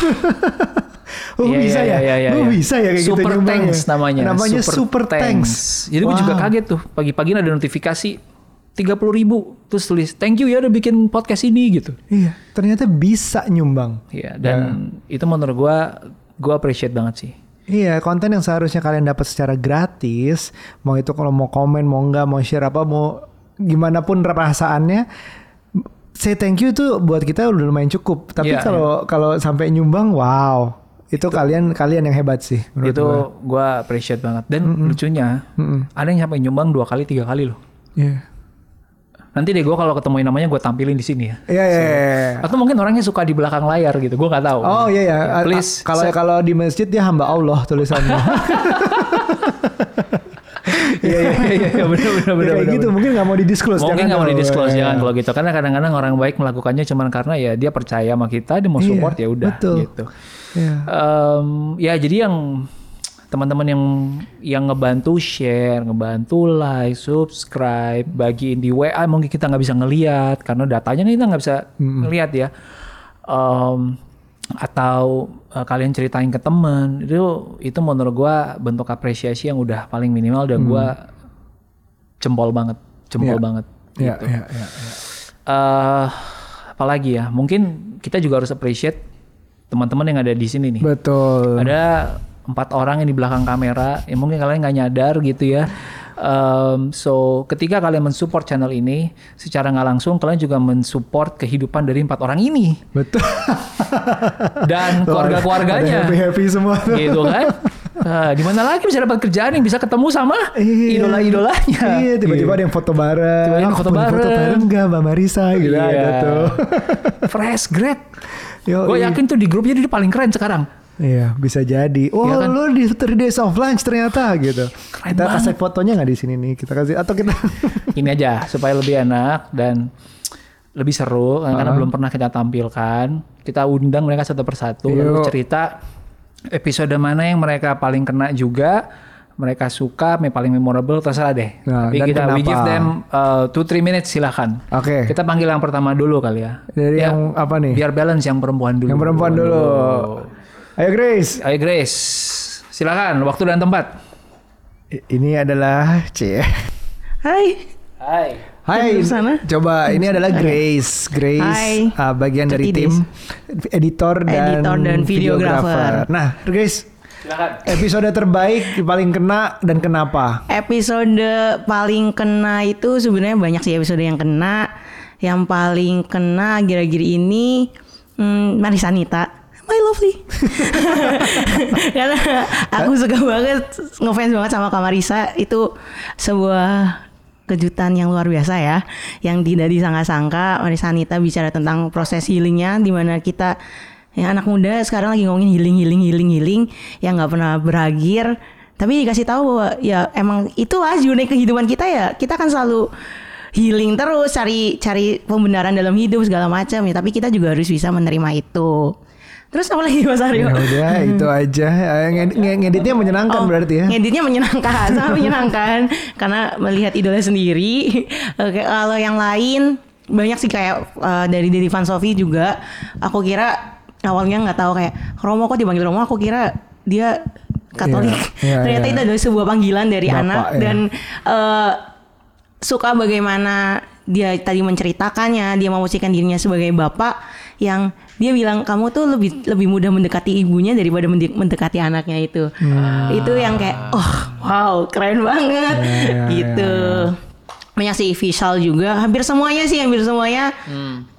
Oh Iya, bisa iya, ya? iya, iya, Oh iya. bisa ya kayak Super gitu nyumbangnya? Thanks namanya. Namanya Super, Thanks. Jadi gue juga Wow. kaget tuh. Pagi-pagi ada notifikasi tiga puluh ribu terus tulis thank you ya udah bikin podcast ini gitu Iya, ternyata bisa nyumbang. Iya dan itu menurut gua gua appreciate banget sih Iya, konten yang seharusnya kalian dapat secara gratis, mau itu kalau mau komen, mau enggak, mau share apa, mau gimana pun perasaannya, say thank you itu buat kita udah lumayan cukup. Tapi Iya, kalau kalau sampai nyumbang, wow, itu, kalian kalian yang hebat sih. menurut itu gua. gua appreciate banget dan lucunya Mm-mm. ada yang sampai nyumbang dua kali tiga kali loh Iya, nanti deh gua kalau ketemuin namanya gua tampilin di sini ya iya, iya. iya. atau mungkin orangnya suka di belakang layar gitu gua nggak tahu Oh iya ya, Ya, please kalau kalau di masjid dia hamba Allah tulisannya. [laughs] iya iya iya iya, bener bener Ya, bener kayak bener, gitu, mungkin nggak mau didisclose. Mungkin nggak mau didisclose Iya. jangan kalau gitu karena kadang-kadang orang baik melakukannya cuman karena ya dia percaya sama kita dia mau Iya, support ya udah gitu. Iya. Em, ya jadi yang teman-teman yang yang ngebantu share, ngebantu like, subscribe, bagiin di WA mungkin kita nggak bisa ngelihat karena datanya kita nggak bisa ngelihat ya. Em, atau eh, kalian ceritain ke temen itu itu menurut gua bentuk apresiasi yang udah paling minimal dan gua jempol banget, jempol Iya. banget. Iya, gitu. iya, iya, iya. Eh, apalagi ya, mungkin kita juga harus appreciate teman-teman yang ada di sini nih. Betul. Ada empat orang yang di belakang kamera, yang mungkin kalian nggak nyadar gitu ya. Um, so ketika kalian mensupport channel ini, secara nggak langsung kalian juga mensupport kehidupan dari empat orang ini Betul. [laughs] dan keluarga-keluarganya, happy happy semua. gitu kan? Nah, di mana lagi bisa dapat kerjaan yang bisa ketemu sama Iya. idola-idolanya? Iya, tiba-tiba ada yang foto bareng. Tiba-tiba Aku foto punya Foto bareng. bareng enggak Mbak Marisa gitu Iya. ada tuh. Fresh grad. Gue iya. yakin tuh di grupnya dia paling keren sekarang. Iya, bisa jadi. Oh, Iya kan? lu di 3 days of lunch ternyata gitu. Keren kita banget. kasih fotonya nggak di sini nih? Kita kasih atau kita [laughs] ini aja supaya lebih enak dan lebih seru karena belum pernah kita tampilkan. Kita undang mereka satu persatu lalu cerita episode mana yang mereka paling kena juga, mereka suka, paling memorable terserah deh. Nah, Tapi kita we kenapa? give them uh, two three minutes silahkan. Oke. Kita panggil yang pertama dulu kali ya. Dari Ya, yang apa nih? Biar balance yang perempuan dulu. Yang perempuan dulu. Ayo Grace. Ayo Grace, silakan waktu dan tempat. Ini adalah C. Hai. Hai. Hai, sana? coba ini adalah Grace. Grace Hai. uh, bagian dari Cetides. tim editor dan, Editor dan videographer. Nah, Grace, Silakan. episode terbaik paling kena dan kenapa? Episode paling kena itu sebenarnya banyak sih episode yang kena. Yang paling kena akhir-akhir ini hmm, Marisa My lovely. [laughs] Karena aku suka banget ngefans banget sama Kak Marisa itu sebuah kejutan yang luar biasa ya yang tidak disangka-sangka. Marisa Anita bicara tentang proses healingnya di mana kita ya anak muda sekarang lagi ngomongin healing healing healing healing yang nggak pernah berakhir. Tapi dikasih tahu bahwa ya emang itulah unik kehidupan kita ya. Kita kan selalu healing terus cari cari pembenaran dalam hidup segala macam ya. Tapi kita juga harus bisa menerima itu terus apa lagi Mas Aryo? Ya udah [laughs] itu aja. Eh, nged- nge- ngeditnya menyenangkan Oh, berarti ya. Ngeditnya menyenangkan, [laughs] sangat menyenangkan karena melihat idola sendiri. [laughs] Oke, kalau yang lain banyak sih kayak eh, dari Dedi Van Sofi juga. Aku kira awalnya nggak tahu kayak Romo kok dipanggil Romo. Aku kira dia Katolik. Iya, iya, Ternyata iya. itu adalah sebuah panggilan dari Bapak, anak ya. dan eh, suka bagaimana dia tadi menceritakannya, dia memposisikan dirinya sebagai bapak yang dia bilang kamu tuh lebih lebih mudah mendekati ibunya daripada mende- mendekati anaknya itu. Itu yang kayak oh wow keren banget Ya, ya, gitu. Banyak sih visual juga, hampir semuanya sih, hampir semuanya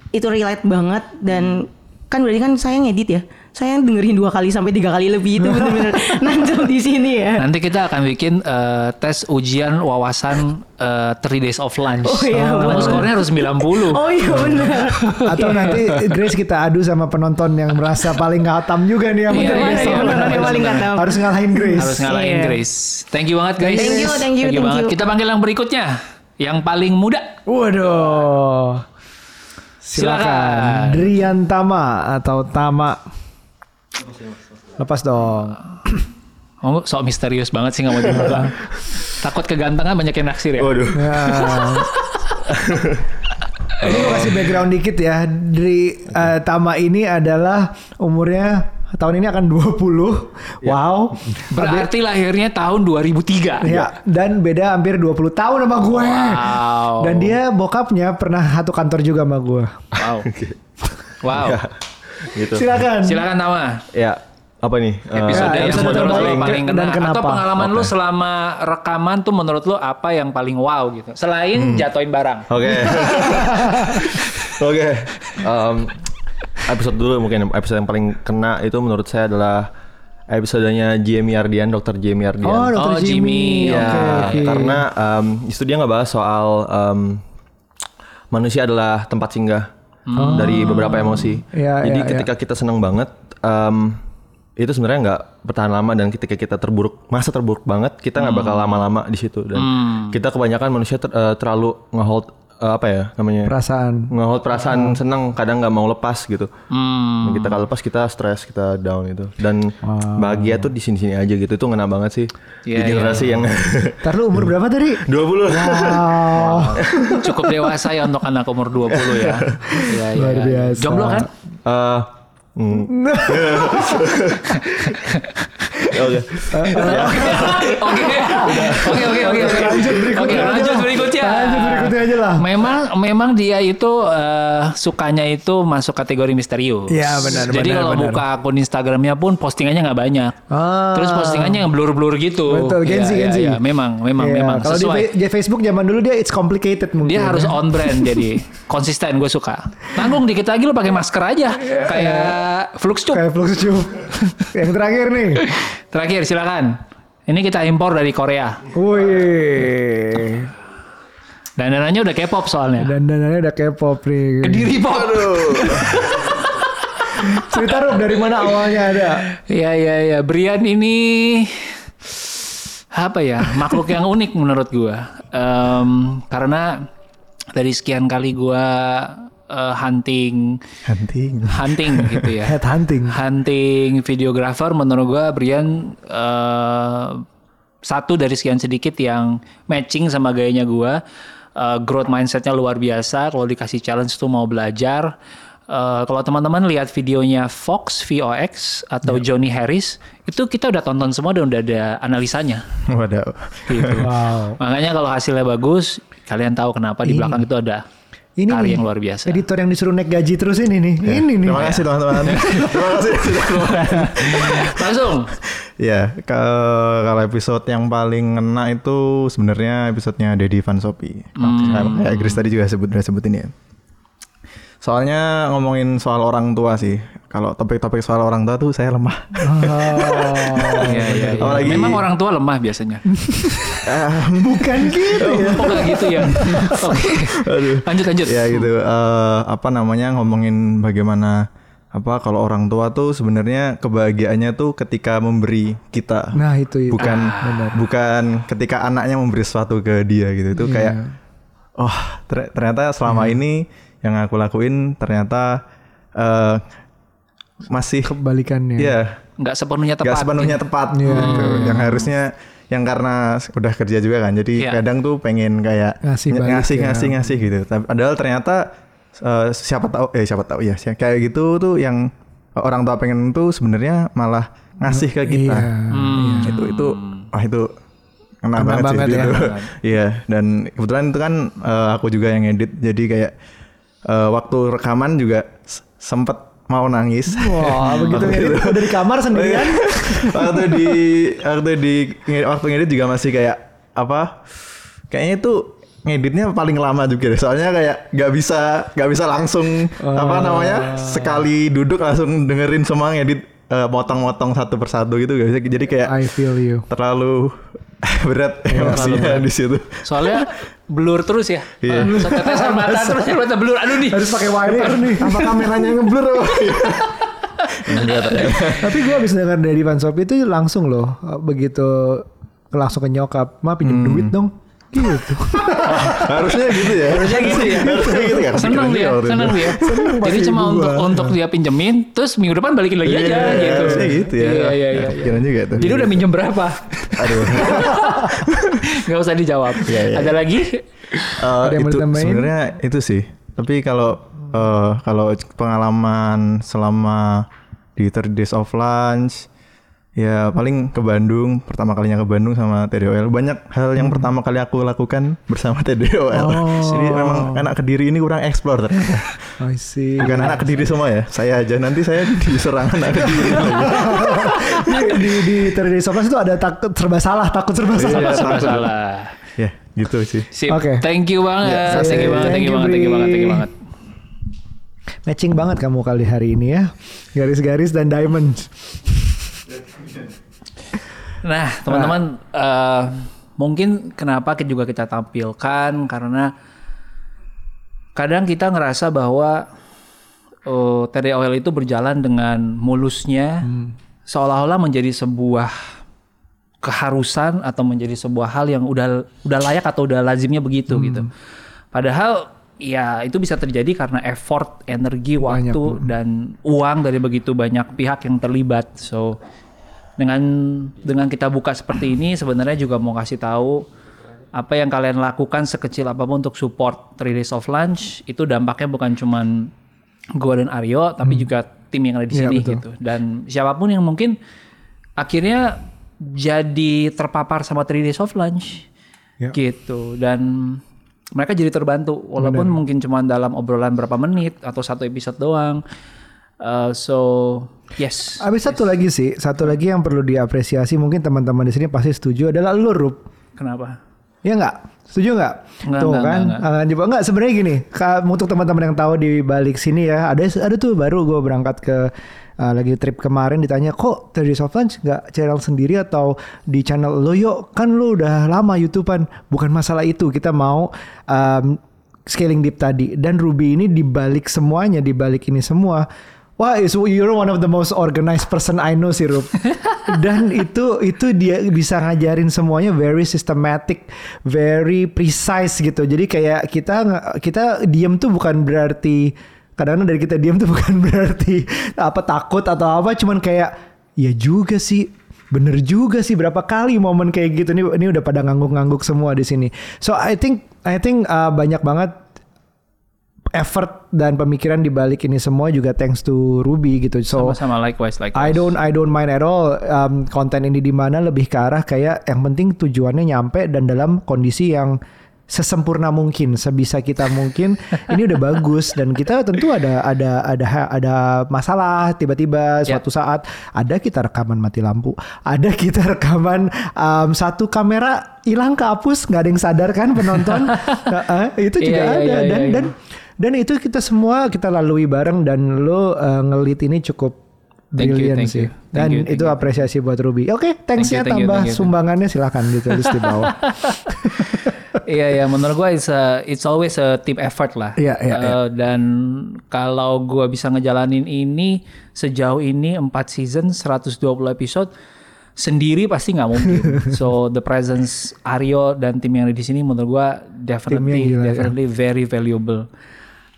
itu relate banget dan kan berarti kan saya ngedit ya. Saya dengerin dua kali sampai tiga kali lebih itu benar-benar [laughs] nancep di sini ya. Nanti kita akan bikin eh, tes ujian wawasan eh, 3 days of lunch. Oh iya, Kamu betul. skornya harus 90. Oh iya benar. Atau nanti Grace kita adu sama penonton yang merasa paling ngatam juga nih sama Iya, Three iya, Days iya, of benar, Lunch. benar, yang paling ngatam. Harus ngalahin Grace. Harus ngalahin Iya. Grace. Thank you banget guys. Thank you, thank you, thank banget. you. Kita panggil yang berikutnya. Yang paling muda. Waduh. Silakan. Silakan. Drian Tama atau Tama. Lepas dong. Kamu sok misterius banget sih nggak mau dibuka. Takut kegantengan banyak yang naksir ya. Waduh. Ya. Ini gue kasih background dikit ya. Dri eh, Tama ini adalah umurnya tahun ini akan 20. Wow. Berarti lahirnya tahun 2003. Ya, dan beda hampir 20 tahun sama gue. Wow. Dan dia bokapnya pernah satu kantor juga sama gue. Wow. [laughs] Wow. Gitu. Silakan. Silakan Tama. Ya, apa nih? Eh, Episode Ya, yang episode menurut lo paling dan kena kenapa? atau pengalaman lu selama rekaman tuh menurut lo apa yang paling wow gitu. Selain jatuhin barang. Oke. [laughs] Oke. Em, episode dulu mungkin episode yang paling kena itu menurut saya adalah episodenya Jamie Ardian, Dr. Jamie Ardian. Oh, Dr. Oh, Jimmy. Jimmy. Ya, Oke, oke. karena em, di situ dia nggak bahas soal em, manusia adalah tempat singgah dari beberapa emosi. Ya, Jadi ya, ketika kita senang banget, em, itu sebenarnya nggak bertahan lama dan ketika kita terburuk, masa terburuk banget, kita nggak bakal lama-lama di situ. Dan kita kebanyakan manusia ter- eh, terlalu ngehold eh, apa ya namanya? Perasaan. ngehold perasaan senang kadang nggak mau lepas gitu. Hmm. Kita kalau lepas kita stres, kita down gitu. Dan bahagia tuh di sini-sini aja gitu. Itu ngena banget sih Iya, di generasi yang [laughs] Ntar lu umur berapa tadi? 20. Wow. [laughs] Cukup dewasa ya untuk anak umur 20 ya. [laughs] Iya, iya, Luar iya. biasa. Jomblo kan? Eh, hmm. Oke. Oke. Oke, oke, oke, oke. Lanjut berikutnya. Oke, aja lanjut lah. berikutnya. Lanjut berikutnya aja lah. Memang memang dia itu eh, sukanya itu masuk kategori misterius. Iya, benar, Jadi benar, kalau benar. buka akun Instagramnya pun postingannya nggak banyak. Ah. Terus postingannya yang blur-blur gitu. Betul, Gen Z, Iya, Gen Z. iya, iya. Memang, memang, Iya, memang Kalau di, Facebook zaman dulu dia it's complicated mungkin. Dia harus ya. on brand jadi konsisten gue suka. Tanggung dikit lagi lo pakai masker aja kayak flux cup. Kayak flux tube. [laughs] Yang terakhir nih. Terakhir silakan. Ini kita impor dari Korea. Wih. Dan dananya udah K-pop soalnya. Dan dananya udah K-pop nih. Kediri pop. [laughs] Cerita Rob dari mana awalnya ada? Iya iya iya. Brian ini apa ya makhluk yang unik menurut gua. Em, karena dari sekian kali gua eh, hunting Hunting. hunting gitu ya. [laughs] Head hunting. hunting videographer menurut gua Brian eh, satu dari sekian sedikit yang matching sama gayanya gua Eh, growth mindsetnya luar biasa kalau dikasih challenge tuh mau belajar Eh, kalau teman-teman lihat videonya Fox VOX atau Johnny Harris itu kita udah tonton semua dan udah ada analisanya Waduh. gitu. Wow. makanya kalau hasilnya bagus kalian tahu kenapa di belakang itu ada Ini karya nih, yang luar biasa Editor yang disuruh naik gaji terus ini nih. Iya. Ini nih. Terima kasih teman-teman. [laughs] Terima kasih. langsung Ya, ke- kalau episode yang paling ngena itu sebenarnya episodenya Dedi Van Sopi. Kayak Chris tadi juga sebut udah sebutin ya. Soalnya ngomongin soal orang tua sih. Kalau topik-topik soal orang tua tuh saya lemah. Oh. [laughs] Iya, iya, iya. Apalagi- Memang orang tua lemah biasanya. [laughs] Bukan gitu ya. Oh nggak gitu ya? [laughs] Oke. Lanjut lanjut. ya gitu. eh, apa namanya ngomongin bagaimana apa kalau orang tua tuh sebenarnya kebahagiaannya tuh ketika memberi kita. Nah itu itu. bukan Ah. bukan ketika anaknya memberi sesuatu ke dia gitu itu Iya. kayak oh ter- ternyata selama ini yang aku lakuin ternyata eh, masih Kebalikannya. ya Nggak sepenuhnya tepat. nggak sepenuhnya tepat Iya. gitu. yang harusnya yang karena udah kerja juga kan jadi Iya. kadang tuh pengen kayak Ngasih balik ngasih ya. ngasih ngasih gitu Tapi padahal ternyata eh, siapa tahu eh siapa tahu ya kayak gitu tuh yang orang tua pengen tuh sebenarnya malah ngasih ke kita Iya. Hmm. itu itu wah itu kena, Kena banget, banget sih ya. itu. [laughs] Iya dan kebetulan itu kan eh, aku juga yang edit jadi kayak eh, waktu rekaman juga sempet mau nangis. Wah [laughs] begitu Waktu ngedit itu. udah di kamar sendirian. [laughs] waktu di waktu di waktu ngedit juga masih kayak apa? Kayaknya itu ngeditnya paling lama juga deh. Soalnya kayak nggak bisa nggak bisa langsung apa namanya sekali duduk langsung dengerin semua ngedit eh, motong-motong satu persatu gitu gak bisa. Jadi kayak I feel you. terlalu [laughs] berat emosinya di situ. Soalnya blur terus ya. Iya. Setetesan mata terus ya mata blur. Aduh nih. Harus pakai wiper nih. Apa kameranya ngeblur? [laughs] apa? Tapi gue habis dengar dari Van Sopi itu langsung loh begitu langsung ke nyokap, ma pinjem Hmm. duit dong. Gitu. [laughs] Harusnya gitu ya. Harusnya gitu ya. Harusnya gitu ya. Seneng Kepikiran dia, seneng dia. Seneng Jadi cuma gua. untuk untuk dia pinjemin, terus minggu depan balikin lagi aja Iya, gitu. Harusnya gitu ya. Iya iya iya. iya. Kepikiran juga tuh. Jadi udah minjem berapa? Aduh. [laughs] Gak usah dijawab. Iya, iya. Ada lagi? Eh, Ada yang sebenarnya itu sih. Tapi kalau eh, kalau pengalaman selama di Third Days of Lunch. Ya paling ke Bandung, pertama kalinya ke Bandung sama TDOL. Banyak hal yang pertama kali aku lakukan bersama [laughs] TDOL. Jadi memang anak kediri ini kurang explore ternyata. [laughs] I see. Bukan anak kediri semua ya, saya aja nanti saya diserang anak [laughs] kediri di di Sofas itu ada takut serba salah, takut serba salah. Iya, Serba takut. salah. Ya gitu sih. Sip. Oke. Thank you banget. Ya, thank you banget. Thank thank you you, banget. Thank you banget. Thank you banget. Matching banget kamu kali hari ini ya. Garis-garis dan diamond. Nah, teman-teman, eh, mungkin kenapa kita juga kita tampilkan? Karena kadang kita ngerasa bahwa eh, TDOL itu berjalan dengan mulusnya, seolah-olah menjadi sebuah keharusan atau menjadi sebuah hal yang udah udah layak atau udah lazimnya begitu gitu. Padahal ya itu bisa terjadi karena effort, energi, Banyak, waktu dan uang dari begitu banyak pihak yang terlibat. So dengan dengan kita buka seperti ini sebenarnya juga mau kasih tahu apa yang kalian lakukan sekecil apa pun untuk support 3 Days of Lunch. Itu dampaknya bukan cuman gue dan Aryo tapi juga tim yang ada di Iya, sini betul. gitu. Dan siapa pun yang mungkin akhirnya jadi terpapar sama 3 Days of Lunch Ya. gitu. Dan mereka jadi terbantu walaupun mungkin cuma dalam obrolan berapa menit atau satu episode doang Uh, so yes Habis satu lagi sih, satu lagi yang perlu diapresiasi mungkin teman-teman di sini pasti setuju adalah lu Rup. kenapa Ya nggak? Setuju nggak? Nggak, Tuh nggak, kan? nggak, Ah, coba nggak sebenarnya gini, ka- untuk teman-teman yang tahu di balik sini ya, ada ada tuh baru gue berangkat ke ah, lagi trip kemarin ditanya kok Terry of Lunch nggak channel sendiri atau di channel lo yuk kan lo udah lama YouTubean bukan masalah itu kita mau um, scaling deep tadi dan Ruby ini dibalik semuanya dibalik ini semua Wah, is you're one of the most organized person I know sih, Rup. [laughs] Dan itu itu dia bisa ngajarin semuanya very systematic, very precise gitu. Jadi kayak kita kita diem tuh bukan berarti kadang-kadang dari kita diem tuh [laughs] bukan berarti apa takut atau apa, cuman kayak ya juga sih Bener juga sih berapa kali momen kayak gitu nih ini udah pada ngangguk-ngangguk semua di sini. So I think I think uh, banyak banget effort dan pemikiran di balik ini semua juga thanks to Ruby gitu. So sama-sama likewise likewise. I don't I don't mind at all um, konten ini di mana lebih ke arah kayak yang penting tujuannya nyampe dan dalam kondisi yang sesempurna mungkin sebisa kita mungkin. [laughs] Ini udah bagus dan kita tentu ada ada ada ada masalah tiba-tiba Ya. suatu saat. Ada kita rekaman mati lampu ada kita rekaman um, satu kamera hilang kehapus nggak ada yang sadar kan penonton. [laughs] Heeh, itu juga Iya, iya, ada iya, dan iya, dan dan itu kita semua kita lalui bareng dan lo uh, ngelit ini cukup Thank you, thank sih. you, thank Dan you, thank itu you. apresiasi buat Ruby. Oke, thanks ya Thank you, thank you, tambah thank you. sumbangannya silakan ditulis di bawah. [laughs] Iya ya menurut gue it's, a- it's always a team effort lah. Iya, iya, Eh, Dan kalau gue bisa ngejalanin ini sejauh ini 4 season 120 episode sendiri pasti nggak mungkin. [laughs] so the presence Aryo dan tim yang ada di sini menurut gue definitely gila, ya. definitely very valuable.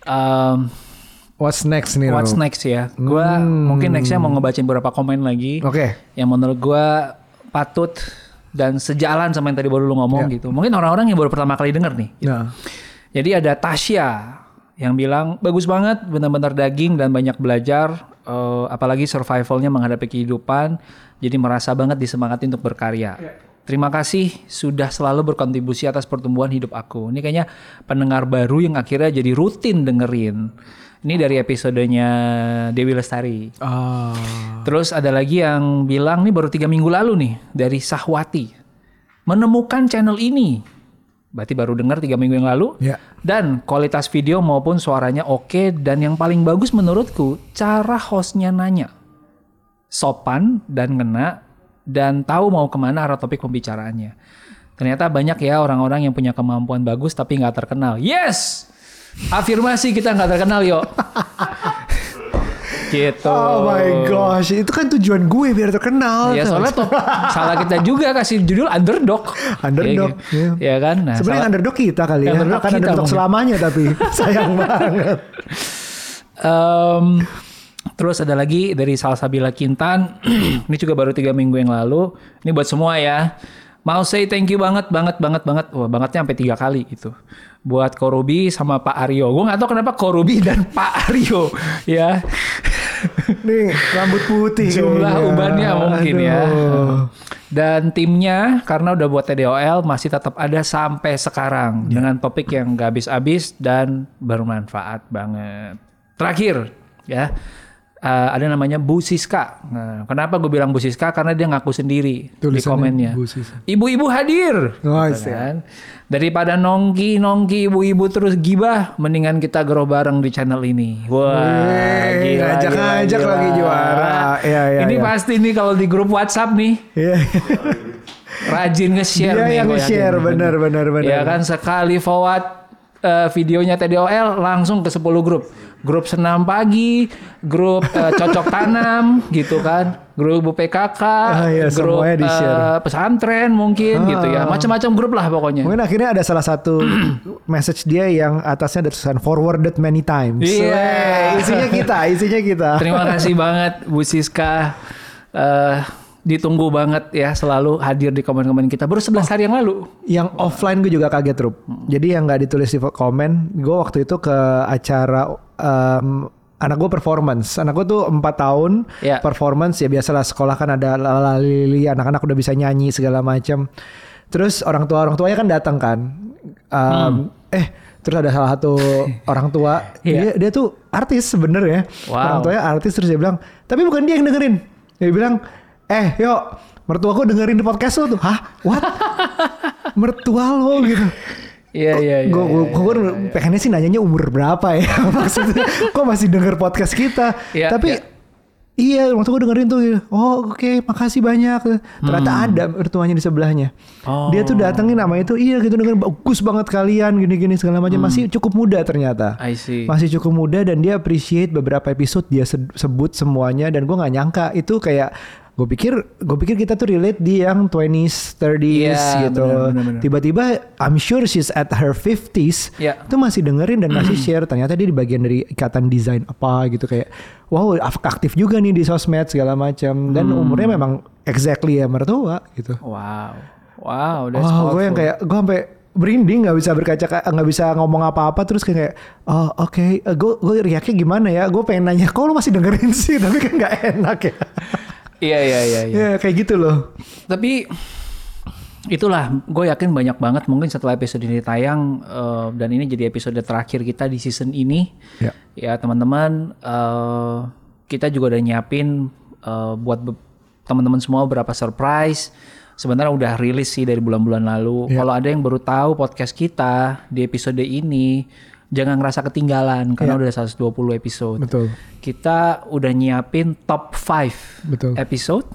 Um, What's next nih? what's next ya? Gue Hmm. mungkin nextnya mau ngebacain beberapa komen lagi Oke. yang menurut gua patut dan sejalan sama yang tadi baru lu ngomong Ya. gitu. Mungkin orang-orang yang baru pertama kali denger nih. Nah, Jadi ada Tasya yang bilang bagus banget, benar-benar daging dan banyak belajar, eh, apalagi survivalnya menghadapi kehidupan. Jadi merasa banget disemangati untuk berkarya. Terima kasih sudah selalu berkontribusi atas pertumbuhan hidup aku. Ini kayaknya pendengar baru yang akhirnya jadi rutin dengerin. Ini dari episodenya Dewi Lestari. ah, Terus ada lagi yang bilang nih baru tiga minggu lalu nih dari Sahwati menemukan channel ini. Berarti baru dengar tiga minggu yang lalu. Ya. Dan kualitas video maupun suaranya oke dan yang paling bagus menurutku cara hostnya nanya sopan dan ngena dan tahu mau ke mana arah topik pembicaraannya. Ternyata banyak ya orang-orang yang punya kemampuan bagus tapi nggak terkenal. Yes, afirmasi kita nggak terkenal yo. [laughs] gitu. oh my gosh, itu kan tujuan gue biar terkenal. Ya soalnya top, salah kita juga kasih judul underdog. Underdog, Ya, iya. ya kan? Nah, Sebenarnya salah- underdog kita kali ya. Underdog Akan kita underdog mungkin. selamanya tapi [laughs] sayang banget. [laughs] Em, terus ada lagi dari Salsabila Kintan. [clears throat] ini juga baru tiga minggu yang lalu. Ini buat semua ya. Mau say thank you banget, banget, banget, banget. Wah, bangetnya sampai tiga kali gitu. Buat Korubi sama Pak Aryo. Gue nggak tahu kenapa Korubi [laughs] dan Pak Aryo. ya. Nih rambut putih. [laughs] Jumlah kayaknya. ubannya mungkin ya. Aduh. Dan timnya karena udah buat TDOL masih tetap ada sampai sekarang dengan topik yang gak habis-habis dan bermanfaat banget. Terakhir ya eh, ada namanya Bu Siska. Nah, kenapa gue bilang Bu Siska? Karena dia ngaku sendiri di Tulisannya komennya. Bu Siska. Ibu-ibu hadir. Oh, Gitu kan. Daripada nongki-nongki ibu-ibu terus gibah, mendingan kita grow bareng di channel ini. Wah, Wih, gila, lagi gila. juara. Iya, iya, ini iya. pasti nih kalau di grup WhatsApp nih Iya. rajin nge-share Dia nih. yang nge-share, benar, benar, benar. Ya kan sekali forward eh, videonya TDOL langsung ke 10 grup. Grup senam pagi, grup eh, cocok tanam [laughs] gitu kan, grup PKK, Ah, iya, grup eh, pesantren mungkin gitu ya. Macam-macam grup lah pokoknya. Mungkin akhirnya ada salah satu [clears throat] message dia yang atasnya ada tulisan forwarded many times. Iya. Weh, isinya kita, isinya kita. Terima kasih banget Bu Siska. Eh, ditunggu banget ya selalu hadir di komen-komen kita. Baru 11 hari yang lalu. Yang offline gue juga kaget Rup. Jadi yang nggak ditulis di komen, gue waktu itu ke acara em, anak gue performance. Anak gue tuh empat tahun Ya. performance ya biasalah sekolah kan ada lalali anak-anak udah bisa nyanyi segala macam. Terus orang tua orang tuanya kan datang kan. Em, Eh terus ada salah satu [laughs] orang tua dia Iya. dia tuh artis sebenarnya. Wow. Orang tuanya artis terus dia bilang tapi bukan dia yang dengerin. Dia bilang eh yuk mertuaku dengerin di podcast lo tuh. Hah? What? [laughs] mertua lo gitu. Iya iya iya. Gue gue pengennya sih nanyanya umur berapa ya [laughs] maksudnya. Kok masih denger podcast kita? Iya, Tapi iya. Iya, waktu gue dengerin tuh, gitu. oh oke, makasih banyak. Ternyata ada mertuanya di sebelahnya. Hmm. Oh. Dia tuh datengin nama itu, iya gitu dengerin bagus banget kalian, gini-gini segala macam. Masih cukup muda ternyata. Hmm. I see. Masih cukup muda dan dia appreciate beberapa episode dia se- sebut semuanya dan gue nggak nyangka itu kayak gue pikir gue pikir kita tuh relate di yang 20s 30s Iya, gitu. tiba-tiba I'm sure she's at her 50s Iya. itu masih dengerin dan masih [clears throat] share. Ternyata dia di bagian dari ikatan desain apa gitu kayak wow aktif juga nih di sosmed segala macam. Dan Hmm. umurnya memang exactly ya mertua gitu. Wow. Wow, that's Wah, gue yang kayak gue sampai merinding nggak bisa berkaca nggak bisa ngomong apa-apa terus kayak oh oke. Gue gue reaksinya gimana ya? Gue pengen nanya kok lu masih dengerin sih? [laughs] Tapi kan nggak enak ya Iya iya iya iya. ya kayak gitu loh Tapi itulah gue yakin banyak banget mungkin setelah episode ini tayang eh, dan ini jadi episode terakhir kita di season ini. Ya. Ya teman-teman eh, kita juga udah nyiapin eh, buat teman-teman semua beberapa surprise. Sebenarnya udah rilis sih dari bulan-bulan lalu. Ya. Kalau ada yang baru tahu podcast kita di episode ini, jangan ngerasa ketinggalan karena udah 120 episode. Betul Kita udah nyiapin top 5 Betul. episode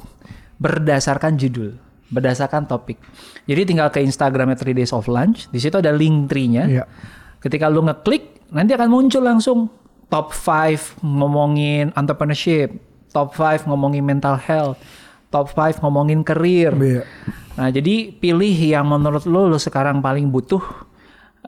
berdasarkan judul, berdasarkan topik. Jadi tinggal ke Instagramnya 3 Days of Lunch, di situ ada link tree-nya. Iya. Ketika lu ngeklik, nanti akan muncul langsung top 5 ngomongin entrepreneurship, top 5 ngomongin mental health, top 5 ngomongin career. Iya. Nah, jadi pilih yang menurut lo lo sekarang paling butuh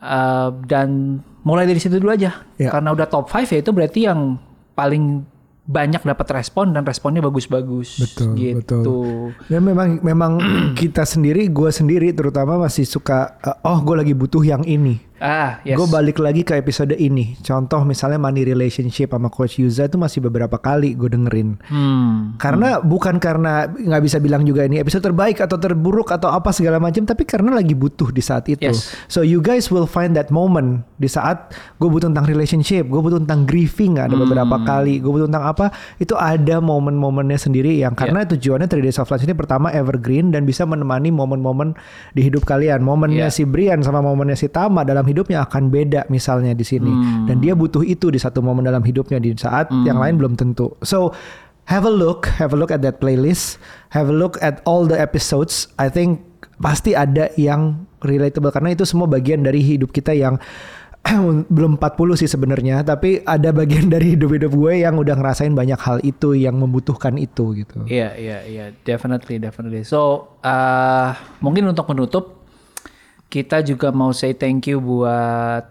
uh, dan mulai dari situ dulu aja. Ya. Karena udah top 5 ya itu berarti yang paling banyak dapat respon dan responnya bagus-bagus. Betul, gitu. betul. Dan memang memang [clears throat] kita sendiri, gue sendiri terutama masih suka, uh, oh gue lagi butuh yang ini. Ah, yes. Gue balik lagi ke episode ini. Contoh misalnya money relationship sama Coach Yuza itu masih beberapa kali gue dengerin. Hmm. Karena bukan karena nggak bisa bilang juga ini episode terbaik atau terburuk atau apa segala macam, tapi karena lagi butuh di saat itu. Yes. So you guys will find that moment di saat gue butuh tentang relationship, gue butuh tentang grieving ada beberapa Hmm. kali, gue butuh tentang apa itu ada momen-momennya sendiri yang karena tujuannya 3 Days of Lunch ini pertama evergreen dan bisa menemani momen-momen di hidup kalian. Momennya Yeah. si Brian sama momennya si Tama dalam hidupnya akan beda misalnya di sini Hmm. dan dia butuh itu di satu momen dalam hidupnya di saat yang lain belum tentu. So have a look, have a look at that playlist, have a look at all the episodes. I think pasti ada yang relatable karena itu semua bagian dari hidup kita yang [clears throat] belum 40 sih sebenarnya, tapi ada bagian dari hidup-hidup gue yang udah ngerasain banyak hal itu yang membutuhkan itu gitu. Iya, iya, iya, definitely, definitely. So, uh, mungkin untuk menutup, kita juga mau say thank you buat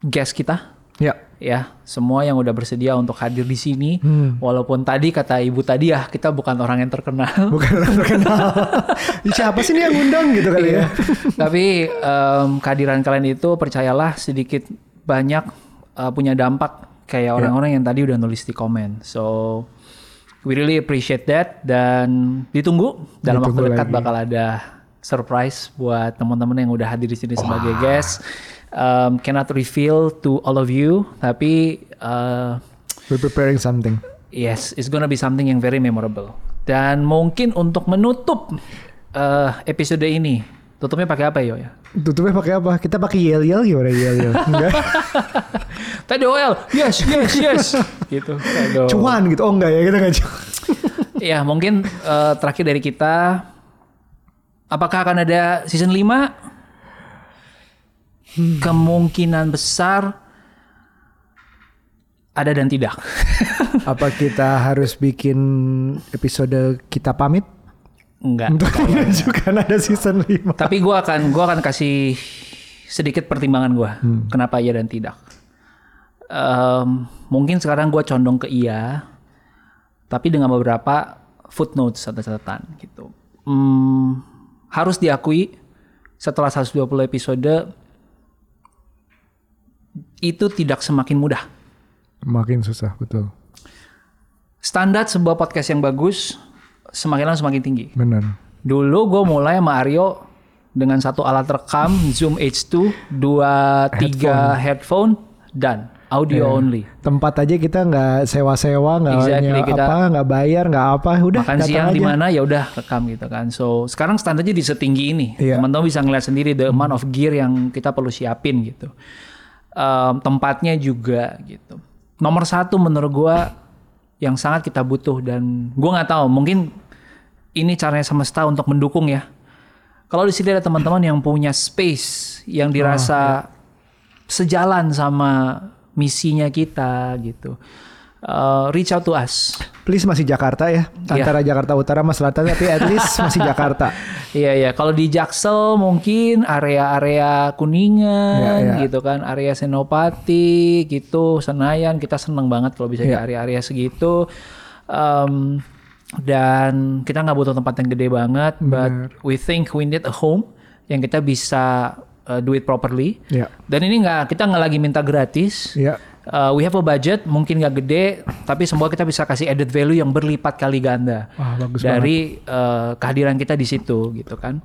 guest kita, Ya. ya, semua yang udah bersedia untuk hadir di sini. Hmm. Walaupun tadi kata ibu tadi ya, kita bukan orang yang terkenal. [laughs] Bukan orang terkenal. Siapa sih nih yang ngundang gitu kali ya? Tapi em, kehadiran kalian itu percayalah sedikit banyak uh, punya dampak kayak orang-orang yang tadi udah nulis di komen. So we really appreciate that dan ditunggu dalam Ditunggu waktu dekat lagi. bakal ada surprise buat teman-teman yang udah hadir di sini sebagai guest. Um, cannot reveal to all of you, tapi uh, We're preparing something. Yes, it's gonna be something yang very memorable. Dan mungkin untuk menutup uh, episode ini, tutupnya pakai apa yo ya? Tutupnya pakai apa? Kita pakai yel yel gimana yel yel? [laughs] Enggak. Tadi OL, yes, yes, yes, gitu. Aduh. Cuan gitu. Oh enggak ya kita enggak cuan. Ya mungkin uh, terakhir dari kita, apakah akan ada season 5? Kemungkinan besar ada dan tidak. [laughs] Apa kita harus bikin episode kita pamit? Enggak. Untuk [laughs] menunjukkan ada season 5. Tapi gue akan gua akan kasih sedikit pertimbangan gue. Kenapa iya dan tidak. Em, mungkin sekarang gue condong ke iya, tapi dengan beberapa footnotes atau catatan gitu. Hmm, harus diakui setelah 120 episode itu tidak semakin mudah. Makin susah, betul. Standar sebuah podcast yang bagus semakin lama semakin tinggi. Benar. Dulu gue mulai sama Aryo dengan satu alat rekam Zoom H2, dua tiga headphone, dan audio only. Tempat aja kita nggak sewa-sewa, nggak Exactly, kita- apa, nggak bayar, nggak apa, udah Makan siang di mana ya udah rekam gitu kan. So sekarang standarnya di setinggi ini. Iya. Teman-teman bisa ngeliat sendiri the amount of gear yang kita perlu siapin gitu. Em, tempatnya juga gitu. Nomor satu menurut gua yang sangat kita butuh dan gua nggak tahu mungkin ini caranya semesta untuk mendukung ya. Kalau di sini ada teman-teman yang punya space yang dirasa sejalan sama misinya kita gitu. Uh, reach out to us. Please masih Jakarta ya, Iya. antara Jakarta Utara sama Selatan, tapi at least [laughs] masih Jakarta. Iya iya, kalau di Jaksel mungkin area-area Kuningan Iya, iya. gitu kan, area Senopati gitu, Senayan kita seneng banget kalau bisa di Iya. area-area segitu. Em, dan kita nggak butuh tempat yang gede banget, but we think we need a home yang kita bisa uh, do it properly. Iya. Dan ini nggak kita nggak lagi minta gratis. Iya. Uh, we have a budget mungkin nggak gede, tapi semua kita bisa kasih added value yang berlipat kali ganda Wah, bagus dari uh, kehadiran kita di situ gitu kan.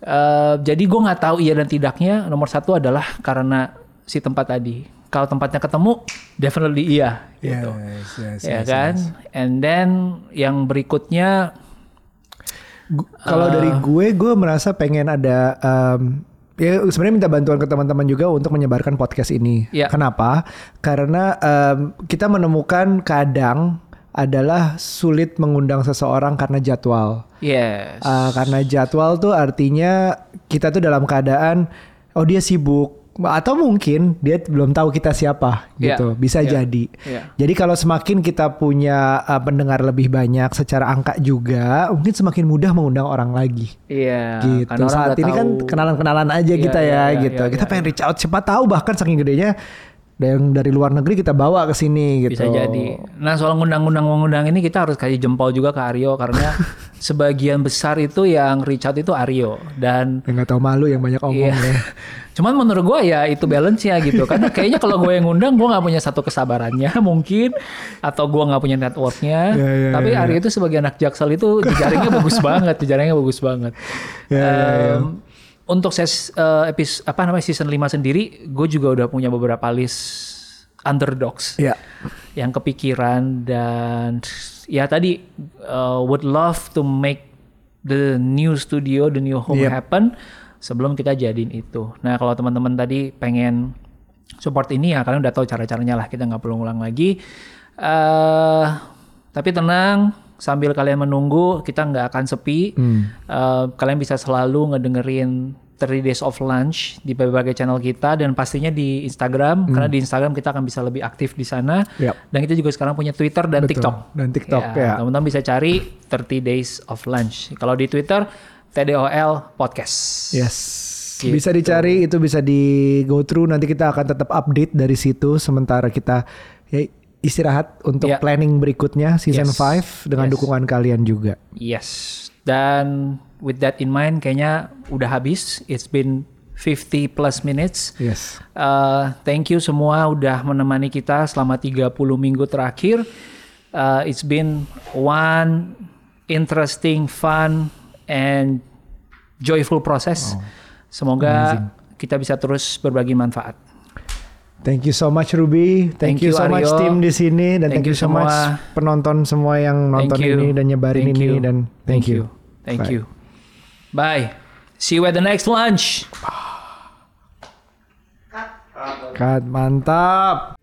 Uh, jadi gue nggak tahu iya dan tidaknya. Nomor satu adalah karena si tempat tadi. Kalau tempatnya ketemu, definitely iya gitu. Yes, yes, ya yes, kan? And then yang berikutnya Kalau Ah. dari gue, gue merasa pengen ada um, ya sebenarnya minta bantuan ke teman-teman juga untuk menyebarkan podcast ini. Ya. Kenapa? Karena um, kita menemukan kadang adalah sulit mengundang seseorang karena jadwal. yes. Uh, karena jadwal tuh artinya kita tuh dalam keadaan oh dia sibuk atau mungkin dia belum tahu kita siapa Iya, gitu. Bisa iya, jadi. Iya. jadi kalau semakin kita punya uh, pendengar lebih banyak secara angka juga mungkin semakin mudah mengundang orang lagi. Iya. gitu. karena saat ini kan tahu. kenalan-kenalan aja Iya, kita ya iya, gitu. iya, kita pengen reach out. Siapa tahu bahkan saking gedenya yang dari luar negeri kita bawa ke sini gitu Bisa jadi. Nah soal ngundang-ngundang mengundang ini kita harus kasih jempol juga ke Aryo karena [laughs] sebagian besar itu yang reach out itu Aryo dan Ya, nggak tahu malu yang banyak omong Iya. ya [laughs] Cuman menurut gue ya itu balance ya gitu. Karena kayaknya kalau gue yang ngundang gue nggak punya satu kesabarannya [laughs] mungkin atau gue nggak punya networknya. Iya, iya, Tapi iya, Aryo itu sebagai anak jaksel itu jejaringnya bagus banget, jejaringnya bagus banget. Iya, iya, iya. Em, Untuk ses eh, epis apa namanya season 5 sendiri, gue juga udah punya beberapa list underdogs ya yang kepikiran dan ya tadi uh, would love to make the new studio, the new home Yep. happen sebelum kita jadiin itu. Nah kalau teman-teman tadi pengen support ini ya kalian udah tahu cara-caranya lah kita nggak perlu ngulang lagi. eh tapi tenang sambil kalian menunggu kita nggak akan sepi. Eh, kalian bisa selalu ngedengerin 30 Days of Lunch di berbagai channel kita dan pastinya di Instagram karena di Instagram kita akan bisa lebih aktif di sana. Yap. Dan kita juga sekarang punya Twitter dan Betul. TikTok. Dan TikTok, ya. Teman-teman bisa cari 30 Days of Lunch. Kalau di Twitter TDOL Podcast. Yes. Gitu. Bisa dicari itu bisa di go through nanti kita akan tetap update dari situ sementara kita ya istirahat untuk Ya. planning berikutnya season Yes. 5 dengan Yes. dukungan kalian juga. Yes. Dan with that in mind kayaknya udah habis. It's been 50 plus minutes. Yes. Uh, thank you semua udah menemani kita selama 30 minggu terakhir. Uh, it's been one interesting, fun, and joyful process. Semoga kita bisa terus berbagi manfaat. Thank you so much Ruby. Thank, Thank you, you, so much Aryo. tim di sini dan thank, Thank you, you so much semua. penonton semua yang nonton Thank you. ini dan nyebarin Thank ini you. dan thank, you. Thank Bye. you. Bye. See you at the next lunch. Kat, mantap.